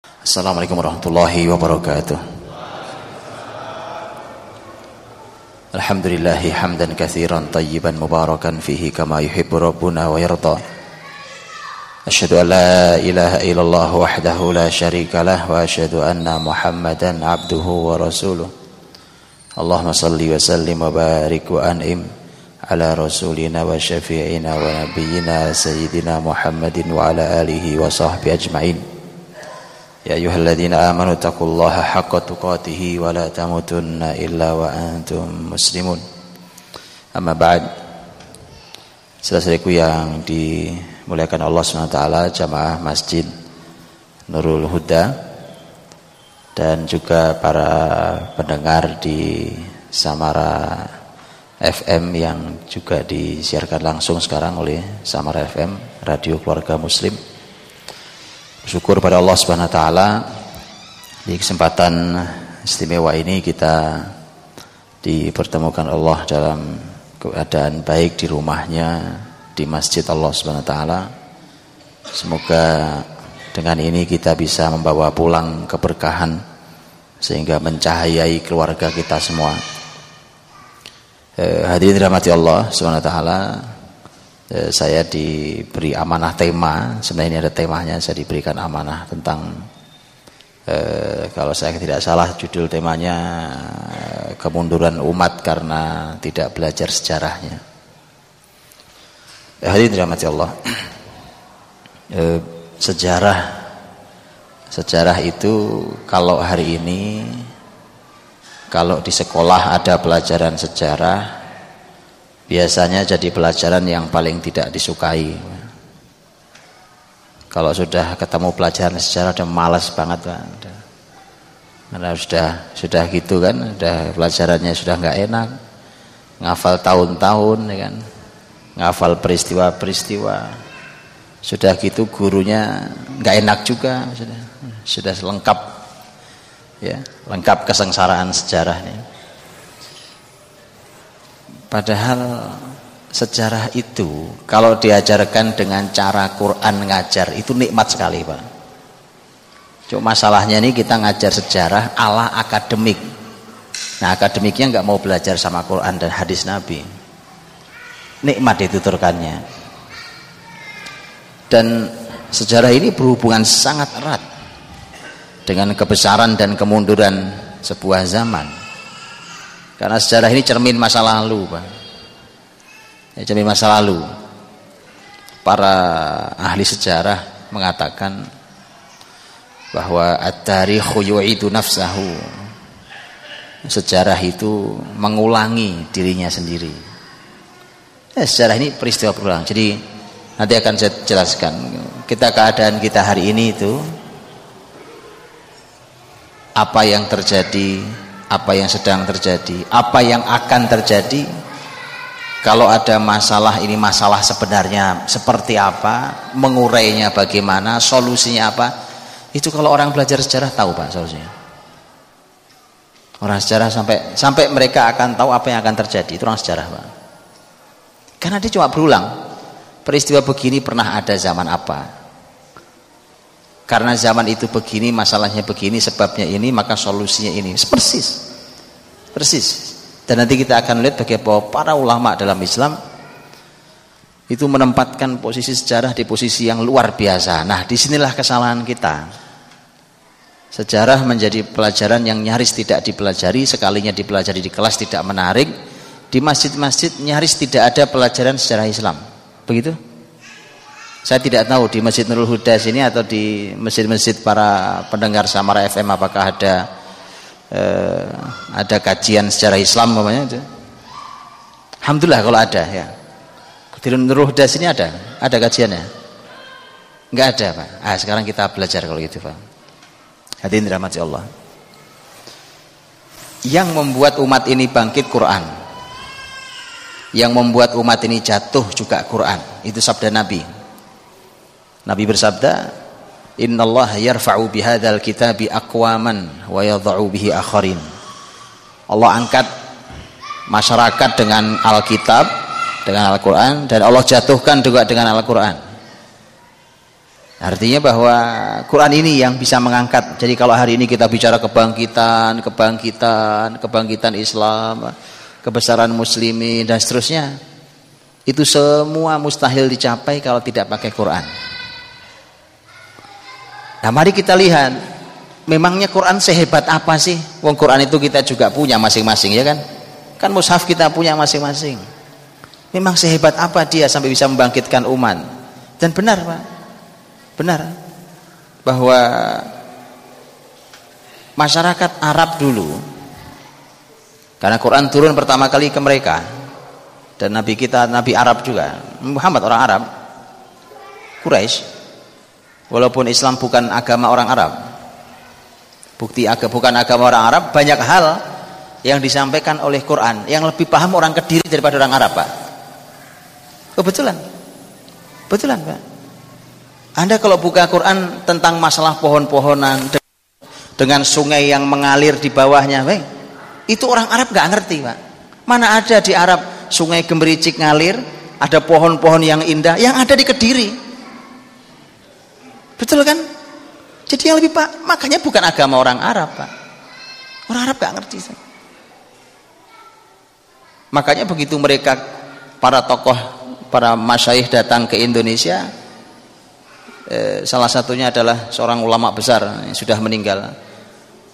Assalamualaikum warahmatullahi wabarakatuh Alhamdulillahi hamdan kathiran tayyiban mubarakan fihi kama yuhibbu rabbuna wa yarda Asyhadu an la ilaha illallah wahdahu la syarika lah wa asyhadu anna Muhammadan abduhu wa rasuluh Allahumma salli wa sallim wa barik wa an'im ala rasulina wa syafi'ina wa nabiyyina sayyidina Muhammadin wa ala alihi wa sahbihi ajma'in يا أيها الذين آمنوا اتقوا الله حق تقاته ولا تموتن إلا وأنتم مسلمون أما بعد Saudara-saudariku yang dimuliakan Allah SWT Jamaah Masjid Nurul Huda Dan juga para pendengar di Samara FM Yang juga disiarkan langsung sekarang oleh Samara FM Radio Keluarga Muslim Syukur pada Allah Subhanahu wa taala di kesempatan istimewa ini kita dipertemukan Allah dalam keadaan baik di rumahnya di masjid Allah Subhanahu wa taala. Semoga dengan ini kita bisa membawa pulang keberkahan sehingga mencahayai keluarga kita semua. Eh, hadirin dirahmati Allah Subhanahu wa taala, saya diberi amanah tema. Sebenarnya ini ada temanya saya diberikan amanah tentang eh, kalau saya tidak salah judul temanya eh, kemunduran umat karena tidak belajar sejarahnya. Eh, hadirin dirahmati Allah. Eh, sejarah sejarah itu kalau hari ini kalau di sekolah ada pelajaran sejarah biasanya jadi pelajaran yang paling tidak disukai. Kalau sudah ketemu pelajaran sejarah udah malas banget Pak. Karena sudah sudah gitu kan, sudah pelajarannya sudah nggak enak. Ngafal tahun-tahun ya kan. Ngafal peristiwa-peristiwa. Sudah gitu gurunya nggak enak juga sudah. Sudah lengkap ya, lengkap kesengsaraan sejarah ini. Padahal sejarah itu kalau diajarkan dengan cara Quran ngajar itu nikmat sekali Pak. Cuma masalahnya ini kita ngajar sejarah ala akademik. Nah akademiknya nggak mau belajar sama Quran dan hadis Nabi. Nikmat itu turkannya. Dan sejarah ini berhubungan sangat erat dengan kebesaran dan kemunduran sebuah zaman. Karena sejarah ini cermin masa lalu, Pak. Ya, cermin masa lalu. Para ahli sejarah mengatakan bahwa at-tarikhu yu'idu nafsahu. Sejarah itu mengulangi dirinya sendiri. Ya, sejarah ini peristiwa berulang. Jadi nanti akan saya jelaskan. Kita keadaan kita hari ini itu apa yang terjadi apa yang sedang terjadi, apa yang akan terjadi. Kalau ada masalah ini masalah sebenarnya seperti apa, mengurainya bagaimana, solusinya apa. Itu kalau orang belajar sejarah tahu Pak solusinya. Orang sejarah sampai sampai mereka akan tahu apa yang akan terjadi. Itu orang sejarah Pak. Karena dia cuma berulang. Peristiwa begini pernah ada zaman apa, karena zaman itu begini, masalahnya begini, sebabnya ini, maka solusinya ini. Persis. Persis. Dan nanti kita akan lihat bagaimana para ulama dalam Islam itu menempatkan posisi sejarah di posisi yang luar biasa. Nah, di sinilah kesalahan kita. Sejarah menjadi pelajaran yang nyaris tidak dipelajari, sekalinya dipelajari di kelas tidak menarik. Di masjid-masjid nyaris tidak ada pelajaran sejarah Islam. Begitu? Saya tidak tahu di Masjid Nurul Huda sini atau di masjid-masjid para pendengar Samara FM apakah ada eh, ada kajian secara Islam namanya. Alhamdulillah kalau ada ya. Di Nurul Huda sini ada, ada kajiannya. Enggak ada, Pak. Ah, sekarang kita belajar kalau gitu, Pak. Hadirin dirahmati Allah. Yang membuat umat ini bangkit Quran. Yang membuat umat ini jatuh juga Quran. Itu sabda Nabi. Nabi bersabda, "Innallaha yarfa'u bihadzal kitabi aqwaman wa yadh'u bihi akharin." Allah angkat masyarakat dengan Alkitab, dengan Al-Qur'an dan Allah jatuhkan juga dengan Al-Qur'an. Artinya bahwa Quran ini yang bisa mengangkat. Jadi kalau hari ini kita bicara kebangkitan, kebangkitan, kebangkitan Islam, kebesaran muslimin dan seterusnya. Itu semua mustahil dicapai kalau tidak pakai Quran. Nah, mari kita lihat memangnya Quran sehebat apa sih? Wong Quran itu kita juga punya masing-masing ya kan? Kan mushaf kita punya masing-masing. Memang sehebat apa dia sampai bisa membangkitkan umat? Dan benar, Pak benar bahwa masyarakat Arab dulu karena Quran turun pertama kali ke mereka dan Nabi kita Nabi Arab juga Muhammad orang Arab Quraisy walaupun Islam bukan agama orang Arab bukti agama bukan agama orang Arab banyak hal yang disampaikan oleh Quran yang lebih paham orang Kediri daripada orang Arab Pak kebetulan betulan Pak anda kalau buka Quran tentang masalah pohon-pohonan dengan sungai yang mengalir di bawahnya, baik. Itu orang Arab nggak ngerti, Pak. Mana ada di Arab sungai gemericik ngalir, ada pohon-pohon yang indah, yang ada di Kediri. Betul kan? Jadi yang lebih Pak, makanya bukan agama orang Arab, Pak. Orang Arab nggak ngerti. Makanya begitu mereka para tokoh, para masyaih datang ke Indonesia, Eh, salah satunya adalah seorang ulama besar yang sudah meninggal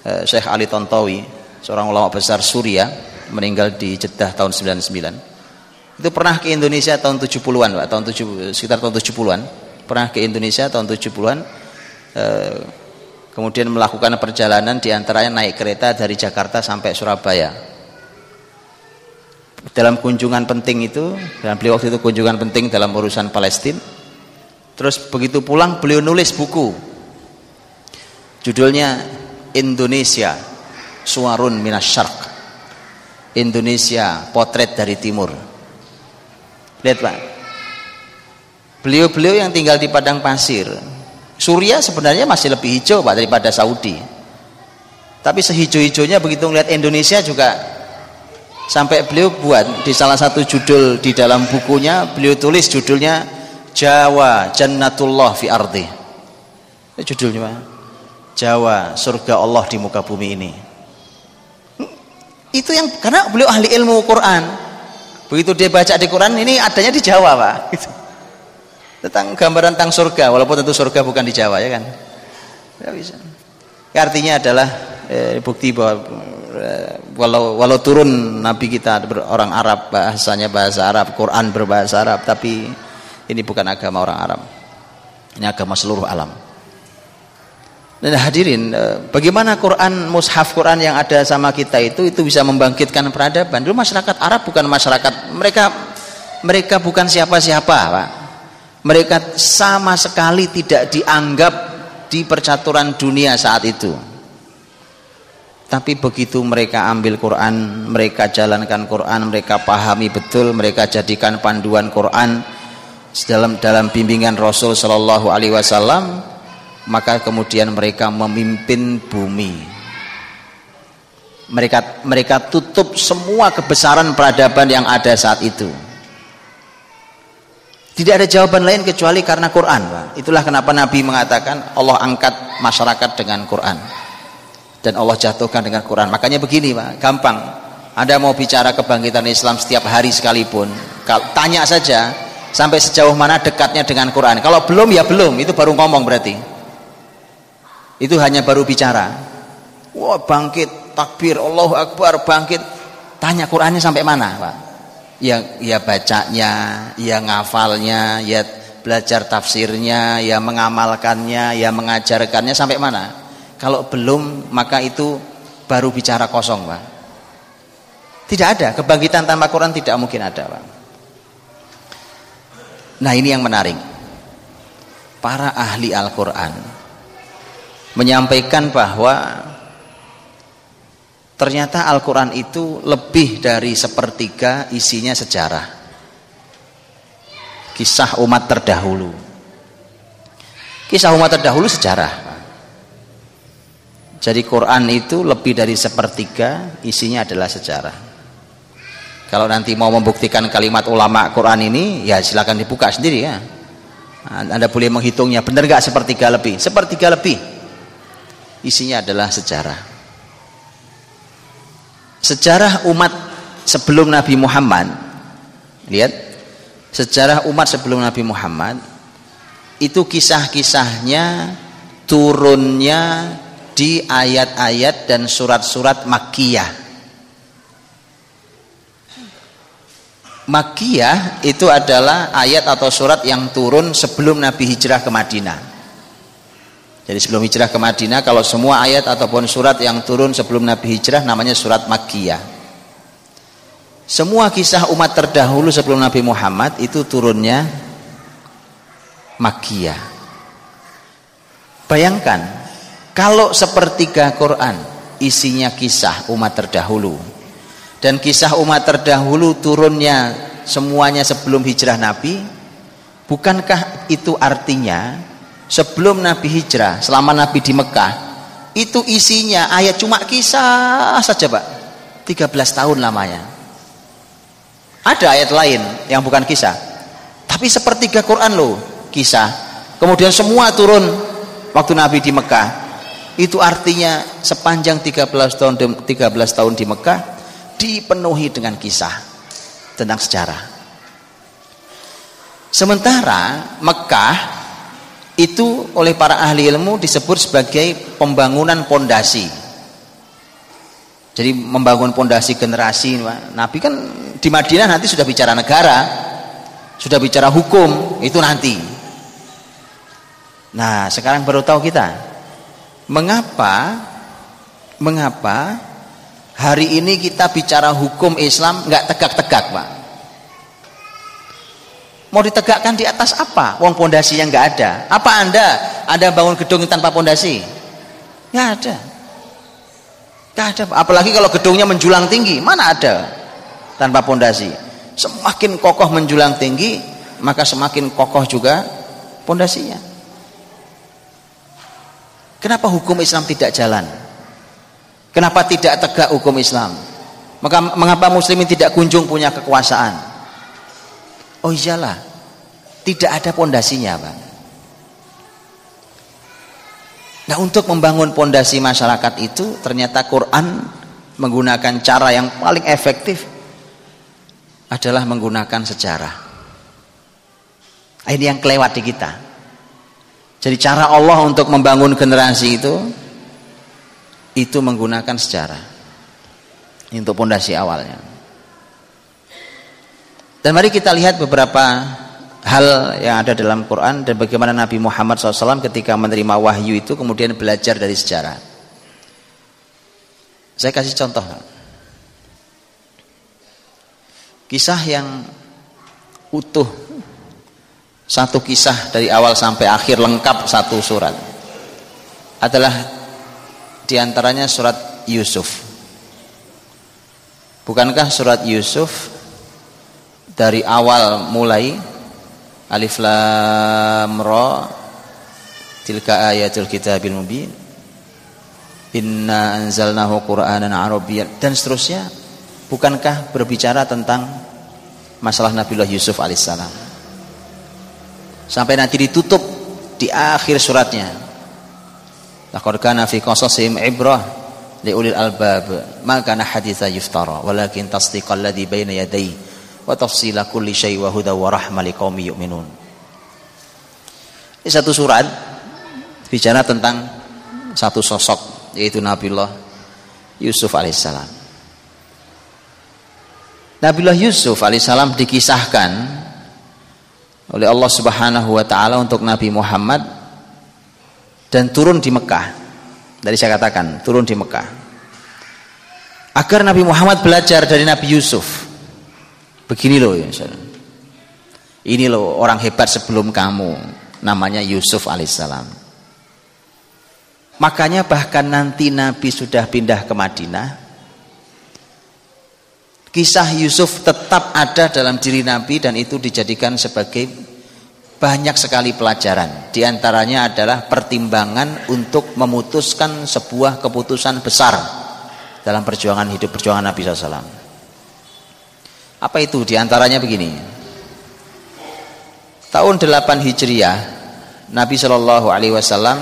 eh, Syekh Ali Tontowi seorang ulama besar Suria meninggal di Jeddah tahun 99 itu pernah ke Indonesia tahun 70-an Pak tahun 7, sekitar tahun 70-an pernah ke Indonesia tahun 70-an eh, kemudian melakukan perjalanan di antaranya naik kereta dari Jakarta sampai Surabaya dalam kunjungan penting itu dan beliau waktu itu kunjungan penting dalam urusan Palestina Terus begitu pulang beliau nulis buku. Judulnya Indonesia Suarun Minas Syarq. Indonesia potret dari timur. Lihat Pak. Beliau-beliau yang tinggal di padang pasir. Suria sebenarnya masih lebih hijau Pak daripada Saudi. Tapi sehijau-hijaunya begitu melihat Indonesia juga sampai beliau buat di salah satu judul di dalam bukunya beliau tulis judulnya Jawa Jannatullah fi ardi. Ini judulnya Pak. Jawa surga Allah di muka bumi ini. Itu yang karena beliau ahli ilmu Quran. Begitu dia baca di Quran ini adanya di Jawa, Pak. Gitu. Tentang gambaran tentang surga, walaupun tentu surga bukan di Jawa ya kan. Tidak bisa. Ya, artinya adalah eh, bukti bahwa eh, walau walau turun nabi kita orang Arab bahasanya bahasa Arab, Quran berbahasa Arab, tapi ini bukan agama orang Arab. Ini agama seluruh alam. Dan hadirin, eh, bagaimana Quran, mushaf Quran yang ada sama kita itu itu bisa membangkitkan peradaban. Dulu masyarakat Arab bukan masyarakat mereka mereka bukan siapa-siapa, Pak. Mereka sama sekali tidak dianggap di percaturan dunia saat itu. Tapi begitu mereka ambil Quran, mereka jalankan Quran, mereka pahami betul, mereka jadikan panduan Quran, dalam dalam bimbingan Rasul Shallallahu Alaihi Wasallam maka kemudian mereka memimpin bumi mereka mereka tutup semua kebesaran peradaban yang ada saat itu tidak ada jawaban lain kecuali karena Quran itulah kenapa Nabi mengatakan Allah angkat masyarakat dengan Quran. Dan Allah jatuhkan dengan Quran. Makanya begini Pak. Gampang. Anda mau bicara kebangkitan Islam setiap hari sekalipun tanya saja sampai sejauh mana dekatnya dengan Quran. Kalau belum ya belum. Itu baru ngomong berarti. Itu hanya baru bicara. Wah bangkit takbir Allahu Akbar bangkit. Tanya Qurannya sampai mana Pak ya ya bacanya ya ngafalnya ya belajar tafsirnya ya mengamalkannya ya mengajarkannya. Sampai mana? Kalau belum maka itu baru bicara kosong Pak. Tidak ada. Kebangkitan tanpa Quran tidak mungkin ada Pak. Nah ini yang menarik. Para ahli Al-Quran menyampaikan bahwa ternyata Al-Quran itu lebih dari sepertiga isinya sejarah. Kisah umat terdahulu. Kisah umat terdahulu sejarah. Jadi Quran itu lebih dari sepertiga isinya adalah sejarah. Kalau nanti mau membuktikan kalimat ulama Quran ini, ya silakan dibuka sendiri ya. Anda boleh menghitungnya, benar nggak sepertiga lebih? Sepertiga lebih. Isinya adalah sejarah. Sejarah umat sebelum Nabi Muhammad. Lihat, sejarah umat sebelum Nabi Muhammad itu kisah-kisahnya turunnya di ayat-ayat dan surat-surat Makkiyah Makiyah itu adalah ayat atau surat yang turun sebelum Nabi hijrah ke Madinah. Jadi sebelum hijrah ke Madinah kalau semua ayat ataupun surat yang turun sebelum Nabi hijrah namanya surat Makiyah. Semua kisah umat terdahulu sebelum Nabi Muhammad itu turunnya Makiyah. Bayangkan kalau sepertiga Quran isinya kisah umat terdahulu dan kisah umat terdahulu turunnya semuanya sebelum hijrah Nabi bukankah itu artinya sebelum Nabi hijrah selama Nabi di Mekah itu isinya ayat cuma kisah saja Pak. 13 tahun lamanya. Ada ayat lain yang bukan kisah. Tapi sepertiga Quran loh kisah. Kemudian semua turun waktu Nabi di Mekah. Itu artinya sepanjang 13 tahun 13 tahun di Mekah dipenuhi dengan kisah tentang sejarah. Sementara Mekah itu oleh para ahli ilmu disebut sebagai pembangunan pondasi. Jadi membangun pondasi generasi. Nabi kan di Madinah nanti sudah bicara negara, sudah bicara hukum, itu nanti. Nah, sekarang baru tahu kita mengapa mengapa Hari ini kita bicara hukum Islam nggak tegak-tegak, Pak. Mau ditegakkan di atas apa? Wong pondasi yang nggak ada. Apa Anda Anda bangun gedung tanpa pondasi? Nggak ada. Nggak ada. Apalagi kalau gedungnya menjulang tinggi, mana ada tanpa pondasi? Semakin kokoh menjulang tinggi, maka semakin kokoh juga pondasinya. Kenapa hukum Islam tidak jalan? Kenapa tidak tegak hukum Islam? Maka mengapa muslimin tidak kunjung punya kekuasaan? Oh iyalah, tidak ada pondasinya, Bang. Nah, untuk membangun pondasi masyarakat itu ternyata Quran menggunakan cara yang paling efektif adalah menggunakan sejarah. Ini yang kelewat di kita. Jadi cara Allah untuk membangun generasi itu itu menggunakan sejarah untuk pondasi awalnya. Dan mari kita lihat beberapa hal yang ada dalam Quran dan bagaimana Nabi Muhammad SAW ketika menerima wahyu itu kemudian belajar dari sejarah. Saya kasih contoh. Kisah yang utuh satu kisah dari awal sampai akhir lengkap satu surat adalah di antaranya surat Yusuf. Bukankah surat Yusuf dari awal mulai Alif Lam Ra tilka ayatul kitabil mubin Inna anzalnahu Qur'anan Arabiyyan dan seterusnya. Bukankah berbicara tentang masalah Nabiullah Yusuf alaihissalam? Sampai nanti ditutup di akhir suratnya. Laqad kana fi qasasihim ibrah li ulil albab ma kana haditha yuftara walakin tasdiqal ladzi baina yadayhi wa tafsila kulli syai wa huda wa rahma liqaumi yu'minun. Ini satu surat bicara tentang satu sosok yaitu Nabiullah Yusuf alaihissalam. Nabiullah Yusuf alaihissalam dikisahkan oleh Allah Subhanahu wa taala untuk Nabi Muhammad dan turun di Mekah. Dari saya katakan, turun di Mekah. Agar Nabi Muhammad belajar dari Nabi Yusuf. Begini loh ya. Ini loh orang hebat sebelum kamu. Namanya Yusuf alaihissalam. Makanya bahkan nanti Nabi sudah pindah ke Madinah. Kisah Yusuf tetap ada dalam diri Nabi dan itu dijadikan sebagai banyak sekali pelajaran. Di antaranya adalah pertimbangan untuk memutuskan sebuah keputusan besar dalam perjuangan hidup perjuangan Nabi SAW. Apa itu? Di antaranya begini. tahun 8 Hijriah Nabi Shallallahu alaihi wasallam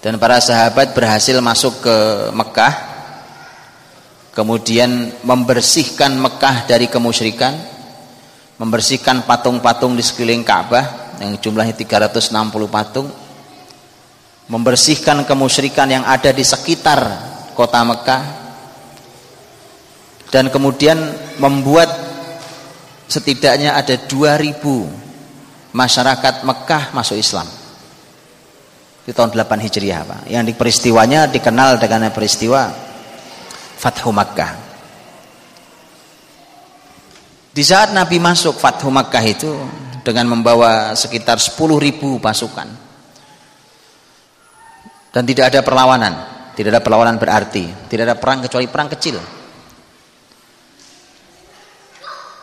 dan para sahabat berhasil masuk ke Mekah kemudian membersihkan Mekah dari kemusyrikan membersihkan patung-patung di sekeliling Ka'bah yang jumlahnya 360 patung membersihkan kemusyrikan yang ada di sekitar kota Mekah dan kemudian membuat setidaknya ada 2000 masyarakat Mekah masuk Islam. Di tahun 8 Hijriah Pak. Yang di peristiwanya dikenal dengan peristiwa Fathu Makkah. Di saat Nabi masuk Fathu Makkah itu dengan membawa sekitar 10.000 pasukan. Dan tidak ada perlawanan. Tidak ada perlawanan berarti. Tidak ada perang kecuali perang kecil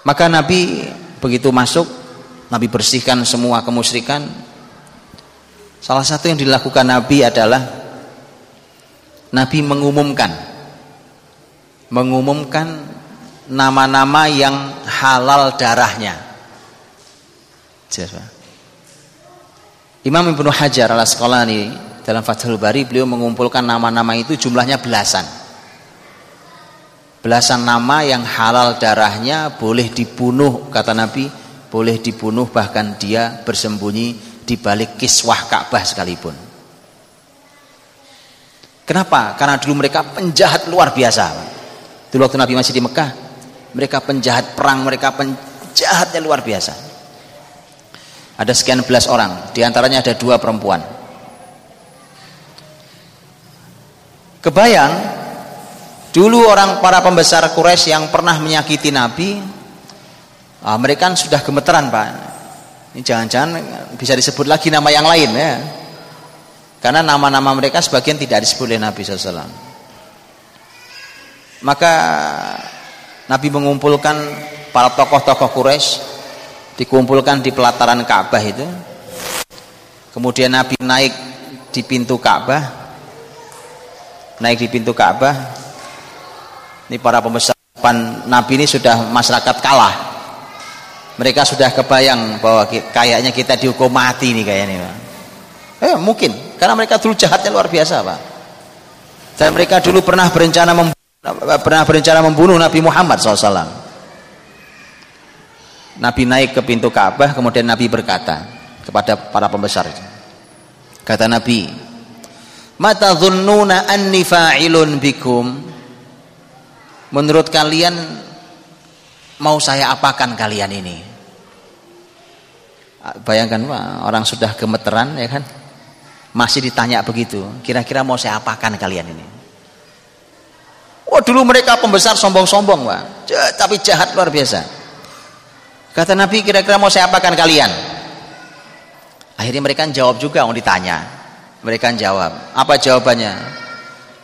maka Nabi begitu masuk Nabi bersihkan semua kemusyrikan. Salah satu yang dilakukan Nabi adalah Nabi mengumumkan mengumumkan nama-nama yang halal darahnya. Imam Ibnu Hajar al Asqalani dalam Fathul Bari beliau mengumpulkan nama-nama itu jumlahnya belasan belasan nama yang halal darahnya boleh dibunuh kata Nabi. Boleh dibunuh bahkan dia bersembunyi di balik kiswah Ka'bah sekalipun. Kenapa? karena dulu mereka penjahat luar biasa. Dulu waktu Nabi masih di Mekah mereka penjahat perang mereka penjahatnya luar biasa. Ada sekian belas orang di antaranya ada dua perempuan. Kebayang dulu orang para pembesar Quraisy yang pernah menyakiti Nabi, ah, mereka kan sudah gemeteran pak. Ini jangan-jangan bisa disebut lagi nama yang lain ya. Karena nama-nama mereka sebagian tidak disebut oleh Nabi SAW. Maka Nabi mengumpulkan para tokoh-tokoh Quraisy dikumpulkan di pelataran Ka'bah itu. Kemudian Nabi naik di pintu Ka'bah naik di pintu Ka'bah ini para pembesar Nabi ini sudah masyarakat kalah. Mereka sudah kebayang bahwa kayaknya kita dihukum mati nih kayaknya eh mungkin. Karena mereka dulu jahatnya luar biasa Pak. Dan mereka dulu pernah berencana membunuh, pernah berencana membunuh Nabi Muhammad SAW Nabi naik ke pintu Ka'bah kemudian Nabi berkata kepada para pembesar kata Nabi mata dhunnuna anni fa'ilun bikum menurut kalian mau saya apakan kalian ini? Bayangkan Pak, orang sudah gemeteran ya kan? Masih ditanya begitu kira-kira mau saya apakan kalian ini? Wah dulu mereka pembesar sombong-sombong Pak tapi jahat luar biasa. Kata Nabi kira-kira mau saya apakan kalian? Akhirnya mereka jawab juga mau ditanya. Mereka jawab. Apa jawabannya?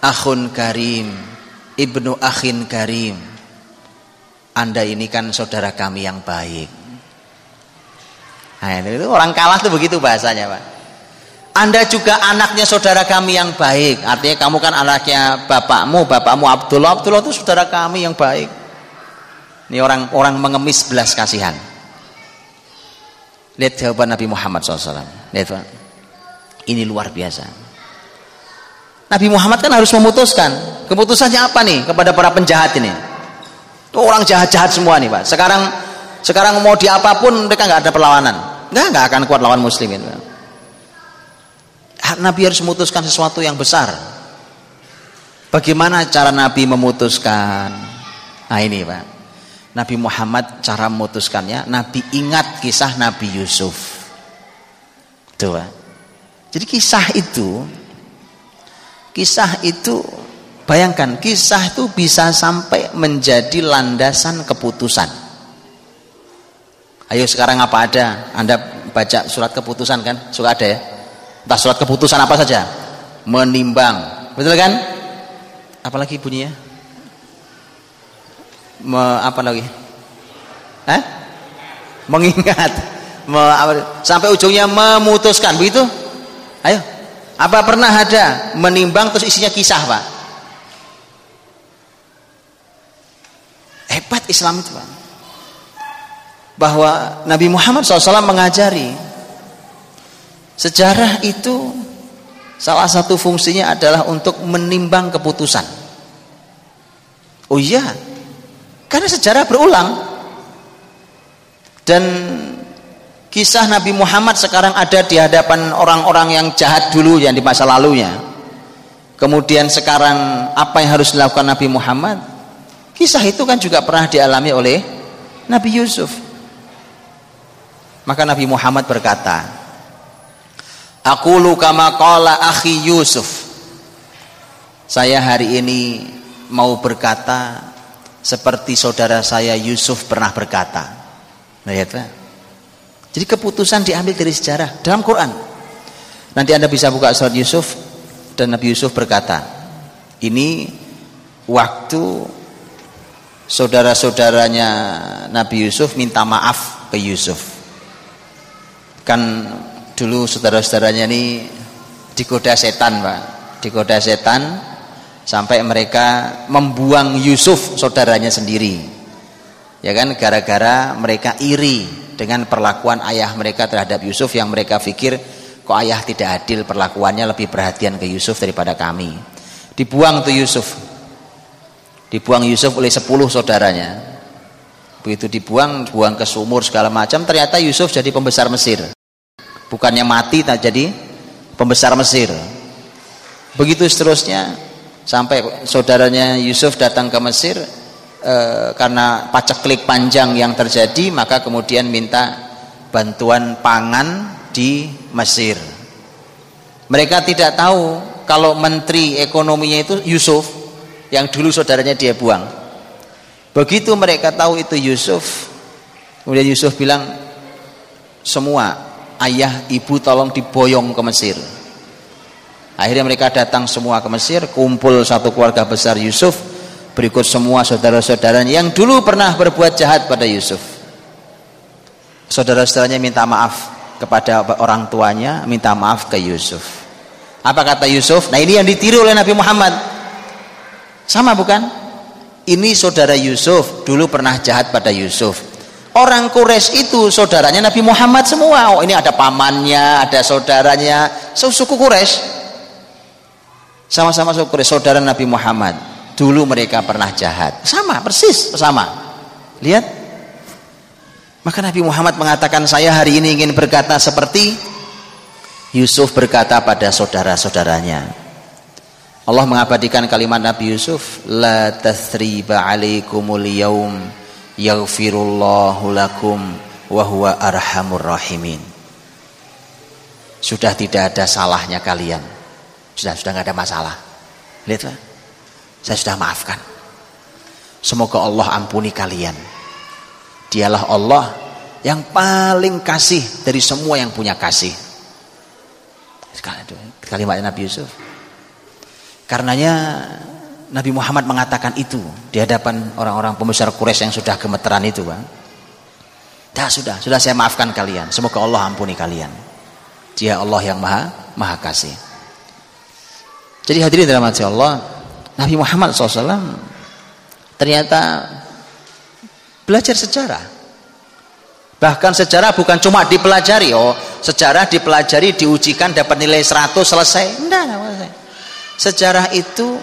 Akhun karim, ibnu akhin karim. Anda ini kan saudara kami yang baik. Nah, itu orang kalah tuh begitu bahasanya, Pak. Anda juga anaknya saudara kami yang baik. Artinya kamu kan anaknya bapakmu, bapakmu Abdullah. Abdullah itu saudara kami yang baik. Ini orang orang mengemis belas kasihan. Lihat jawaban Nabi Muhammad SAW. Lihat Pak. Ini luar biasa. Nabi Muhammad kan harus memutuskan. Keputusannya apa nih kepada para penjahat ini? Tuh orang jahat-jahat semua nih Pak. Sekarang sekarang mau di apa pun mereka nggak ada perlawanan. Nggak nggak akan kuat lawan muslimin. Nabi harus memutuskan sesuatu yang besar. Bagaimana cara Nabi memutuskan? Nah ini Pak. Nabi Muhammad cara memutuskannya, Nabi ingat kisah Nabi Yusuf. Tuh Pak. Jadi kisah itu kisah itu bayangkan kisah itu bisa sampai menjadi landasan keputusan. Ayo sekarang apa ada? Anda baca surat keputusan kan? Suka ada ya? Entah surat keputusan apa saja. Menimbang. Betul kan? Apalagi bunyinya? Me, apa lagi? Hah? Mengingat. Me, apa, sampai ujungnya memutuskan. Begitu? Ayo. Apa pernah ada menimbang terus isinya kisah, Pak? Hebat Islam itu, Pak. bahwa Nabi Muhammad SAW mengajari sejarah itu salah satu fungsinya adalah untuk menimbang keputusan. Oh iya, karena sejarah berulang dan kisah Nabi Muhammad sekarang ada di hadapan orang-orang yang jahat dulu yang di masa lalunya. Kemudian sekarang apa yang harus dilakukan Nabi Muhammad? Kisah itu kan juga pernah dialami oleh Nabi Yusuf. Maka Nabi Muhammad berkata, Aku kama qala akhi Yusuf. Saya hari ini mau berkata seperti saudara saya Yusuf pernah berkata. Lihat Pak. Jadi keputusan diambil dari sejarah dalam Quran. Nanti Anda bisa buka surat Yusuf dan Nabi Yusuf berkata, ini waktu saudara-saudaranya Nabi Yusuf minta maaf ke Yusuf. Kan dulu saudara-saudaranya ini digoda setan Pak. Digoda setan sampai mereka membuang Yusuf saudaranya sendiri. Ya kan gara-gara mereka iri dengan perlakuan ayah mereka terhadap Yusuf yang mereka pikir kok ayah tidak adil perlakuannya lebih perhatian ke Yusuf daripada kami. Dibuang tuh Yusuf dibuang Yusuf oleh sepuluh saudaranya. Begitu dibuang buang ke sumur segala macam ternyata Yusuf jadi pembesar Mesir. Bukannya mati tak jadi pembesar Mesir. Begitu seterusnya sampai saudaranya Yusuf datang ke Mesir e, karena paceklik panjang yang terjadi maka kemudian minta bantuan pangan di Mesir. Mereka tidak tahu kalau menteri ekonominya itu Yusuf yang dulu saudaranya dia buang. Begitu mereka tahu itu Yusuf, kemudian Yusuf bilang, semua ayah ibu tolong diboyong ke Mesir. Akhirnya mereka datang semua ke Mesir, kumpul satu keluarga besar Yusuf, berikut semua saudara-saudaranya yang dulu pernah berbuat jahat pada Yusuf. Saudara-saudaranya minta maaf kepada orang tuanya, minta maaf ke Yusuf. Apa kata Yusuf? Nah ini yang ditiru oleh Nabi Muhammad sama bukan? Ini saudara Yusuf, dulu pernah jahat pada Yusuf. Orang Quraisy itu saudaranya Nabi Muhammad semua. Oh, ini ada pamannya, ada saudaranya, suku Quraisy. Sama-sama suku Quraisy, saudara Nabi Muhammad. Dulu mereka pernah jahat. Sama, persis sama. Lihat. Maka Nabi Muhammad mengatakan saya hari ini ingin berkata seperti Yusuf berkata pada saudara-saudaranya. Allah mengabadikan kalimat Nabi Yusuf la tathriba alaikumul yaum yaghfirullahu lakum wa huwa arhamur rahimin. Sudah tidak ada salahnya kalian. Sudah sudah nggak ada masalah. Lihatlah saya sudah maafkan. Semoga Allah ampuni kalian. Dialah Allah yang paling kasih dari semua yang punya kasih. Kalimat Nabi Yusuf Karenanya Nabi Muhammad mengatakan itu di hadapan orang-orang pembesar Quraisy yang sudah gemeteran itu, Bang. Dah sudah, sudah saya maafkan kalian. Semoga Allah ampuni kalian. Dia Allah yang Maha Maha Kasih. Jadi hadirin dalam hati Allah, Nabi Muhammad SAW ternyata belajar sejarah. Bahkan sejarah bukan cuma dipelajari, oh sejarah dipelajari, diujikan, dapat nilai 100 selesai. Enggak, selesai. Sejarah itu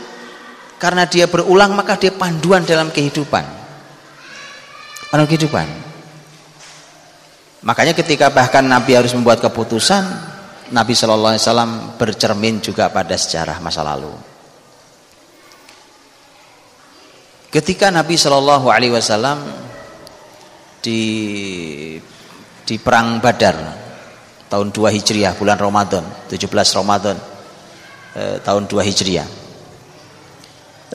karena dia berulang maka dia panduan dalam kehidupan. Dalam kehidupan. Makanya ketika bahkan Nabi harus membuat keputusan, Nabi Shallallahu Alaihi Wasallam bercermin juga pada sejarah masa lalu. Ketika Nabi Shallallahu Alaihi Wasallam di di perang Badar tahun 2 Hijriah bulan Ramadan 17 Ramadan eh, tahun 2 Hijriah.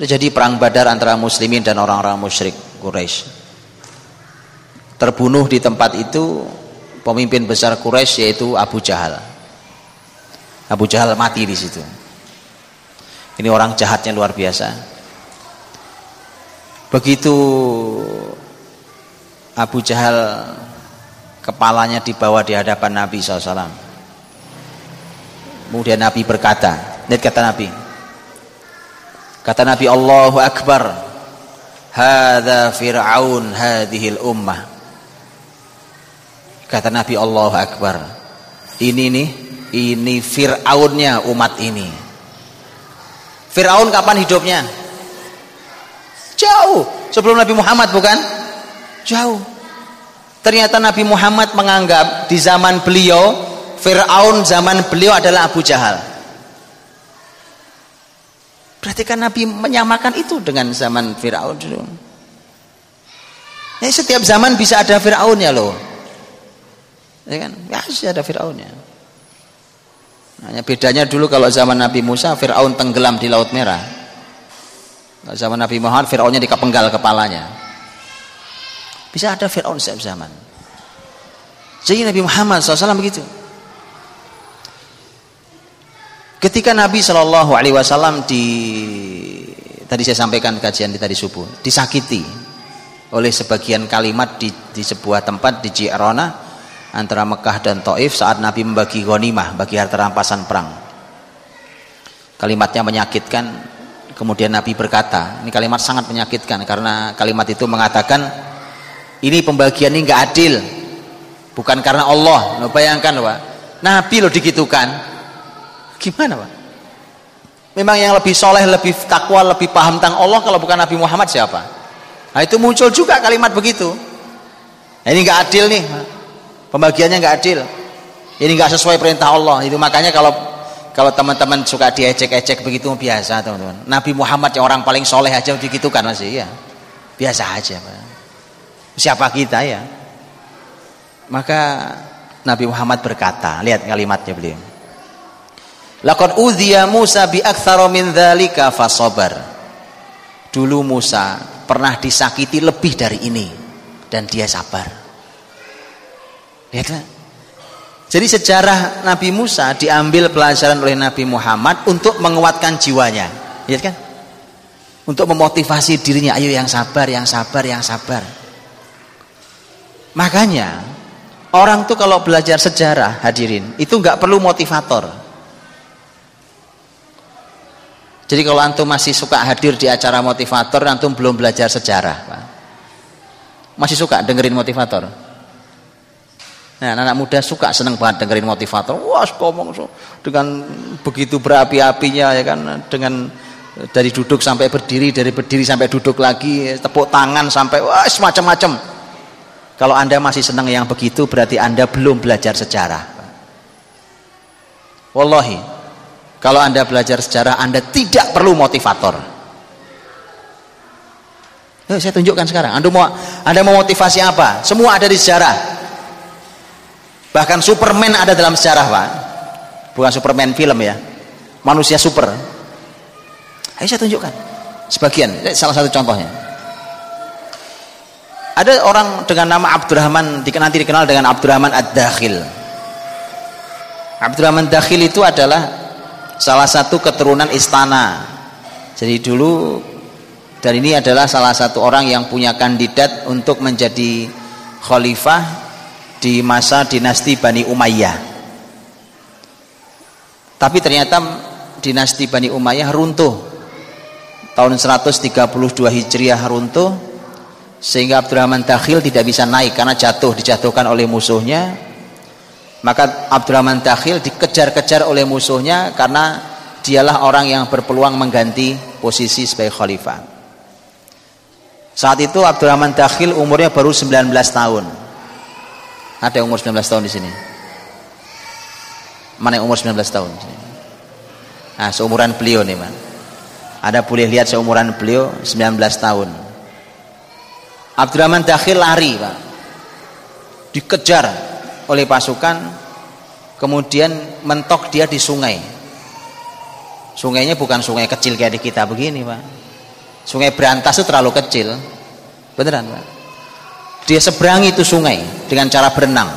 Terjadi perang Badar antara muslimin dan orang-orang musyrik Quraisy. Terbunuh di tempat itu pemimpin besar Quraisy yaitu Abu Jahal. Abu Jahal mati di situ. Ini orang jahatnya luar biasa. Begitu Abu Jahal kepalanya dibawa di hadapan Nabi SAW. Kemudian Nabi berkata, Lihat kata Nabi. Kata Nabi Allahu Akbar. Hadza Fir'aun hadhil ummah. Kata Nabi Allah Akbar. Ini nih, ini Fir'aunnya umat ini. Fir'aun kapan hidupnya? Jauh. Sebelum Nabi Muhammad bukan? Jauh. Ternyata Nabi Muhammad menganggap di zaman beliau, Fir'aun zaman beliau adalah Abu Jahal. Berarti kan Nabi menyamakan itu dengan zaman Fir'aun dulu. Ya, setiap zaman bisa ada Fir'aunnya loh. Ya kan? Masih ada Fir'aunnya. Hanya bedanya dulu kalau zaman Nabi Musa, Fir'aun tenggelam di Laut Merah. Kalau zaman Nabi Muhammad, Fir'aunnya dikepenggal kepalanya. Bisa ada Fir'aun setiap zaman. Jadi Nabi Muhammad SAW begitu. Ketika Nabi Shallallahu Alaihi Wasallam di tadi saya sampaikan kajian di tadi subuh disakiti oleh sebagian kalimat di, di sebuah tempat di Ji'rona antara Mekah dan Taif saat Nabi membagi ghanimah bagi harta rampasan perang. Kalimatnya menyakitkan. Kemudian Nabi berkata, ini kalimat sangat menyakitkan karena kalimat itu mengatakan ini pembagian ini nggak adil, bukan karena Allah. Lo bayangkan loh, Nabi lo digitukan, Gimana Pak? Memang yang lebih soleh, lebih takwa, lebih paham tentang Allah kalau bukan Nabi Muhammad siapa? Nah itu muncul juga kalimat begitu. Nah, ini nggak adil nih, pembagiannya nggak adil. Ini nggak sesuai perintah Allah. Itu makanya kalau kalau teman-teman suka diecek-ecek begitu biasa teman-teman. Nabi Muhammad yang orang paling soleh aja begitu kan masih ya. Biasa aja. Pak. Siapa kita ya? Maka Nabi Muhammad berkata, lihat kalimatnya beliau. Laqad udhiya Musa bi min dzalika fasabar. Dulu Musa pernah disakiti lebih dari ini dan dia sabar. Lihat kan? Jadi sejarah Nabi Musa diambil pelajaran oleh Nabi Muhammad untuk menguatkan jiwanya. Lihat kan? Untuk memotivasi dirinya, ayo yang sabar, yang sabar, yang sabar. Makanya orang tuh kalau belajar sejarah hadirin itu nggak perlu motivator. Jadi kalau antum masih suka hadir di acara motivator, antum belum belajar sejarah, Pak. Masih suka dengerin motivator? Nah, anak, -anak muda suka seneng banget dengerin motivator. Wah, ngomong so, dengan begitu berapi-apinya ya kan, dengan dari duduk sampai berdiri, dari berdiri sampai duduk lagi, tepuk tangan sampai wah semacam-macam. Kalau Anda masih senang yang begitu berarti Anda belum belajar sejarah. Wallahi, kalau Anda belajar sejarah, Anda tidak perlu motivator. Yuk, saya tunjukkan sekarang. Anda mau Anda mau motivasi apa? Semua ada di sejarah. Bahkan Superman ada dalam sejarah, Pak. Bukan Superman film ya. Manusia super. Ayo saya tunjukkan. Sebagian, salah satu contohnya. Ada orang dengan nama Abdurrahman nanti dikenal dengan Abdurrahman Ad-Dakhil. Abdurrahman Dakhil itu adalah salah satu keturunan istana. Jadi dulu dan ini adalah salah satu orang yang punya kandidat untuk menjadi khalifah di masa dinasti Bani Umayyah. Tapi ternyata dinasti Bani Umayyah runtuh. Tahun 132 Hijriah runtuh sehingga Abdurrahman Dakhil tidak bisa naik karena jatuh dijatuhkan oleh musuhnya maka Abdurrahman Dakhil dikejar-kejar oleh musuhnya karena dialah orang yang berpeluang mengganti posisi sebagai khalifah. Saat itu Abdurrahman Dakhil umurnya baru 19 tahun. Ada yang umur 19 tahun di sini? Mana yang umur 19 tahun? Nah, seumuran beliau nih, Man. Ada boleh lihat seumuran beliau 19 tahun. Abdurrahman Dakhil lari, Pak. Dikejar oleh pasukan kemudian mentok dia di sungai. Sungainya bukan sungai kecil kayak di kita begini pak. Sungai berantas itu terlalu kecil. Beneran pak. Dia seberangi itu sungai dengan cara berenang.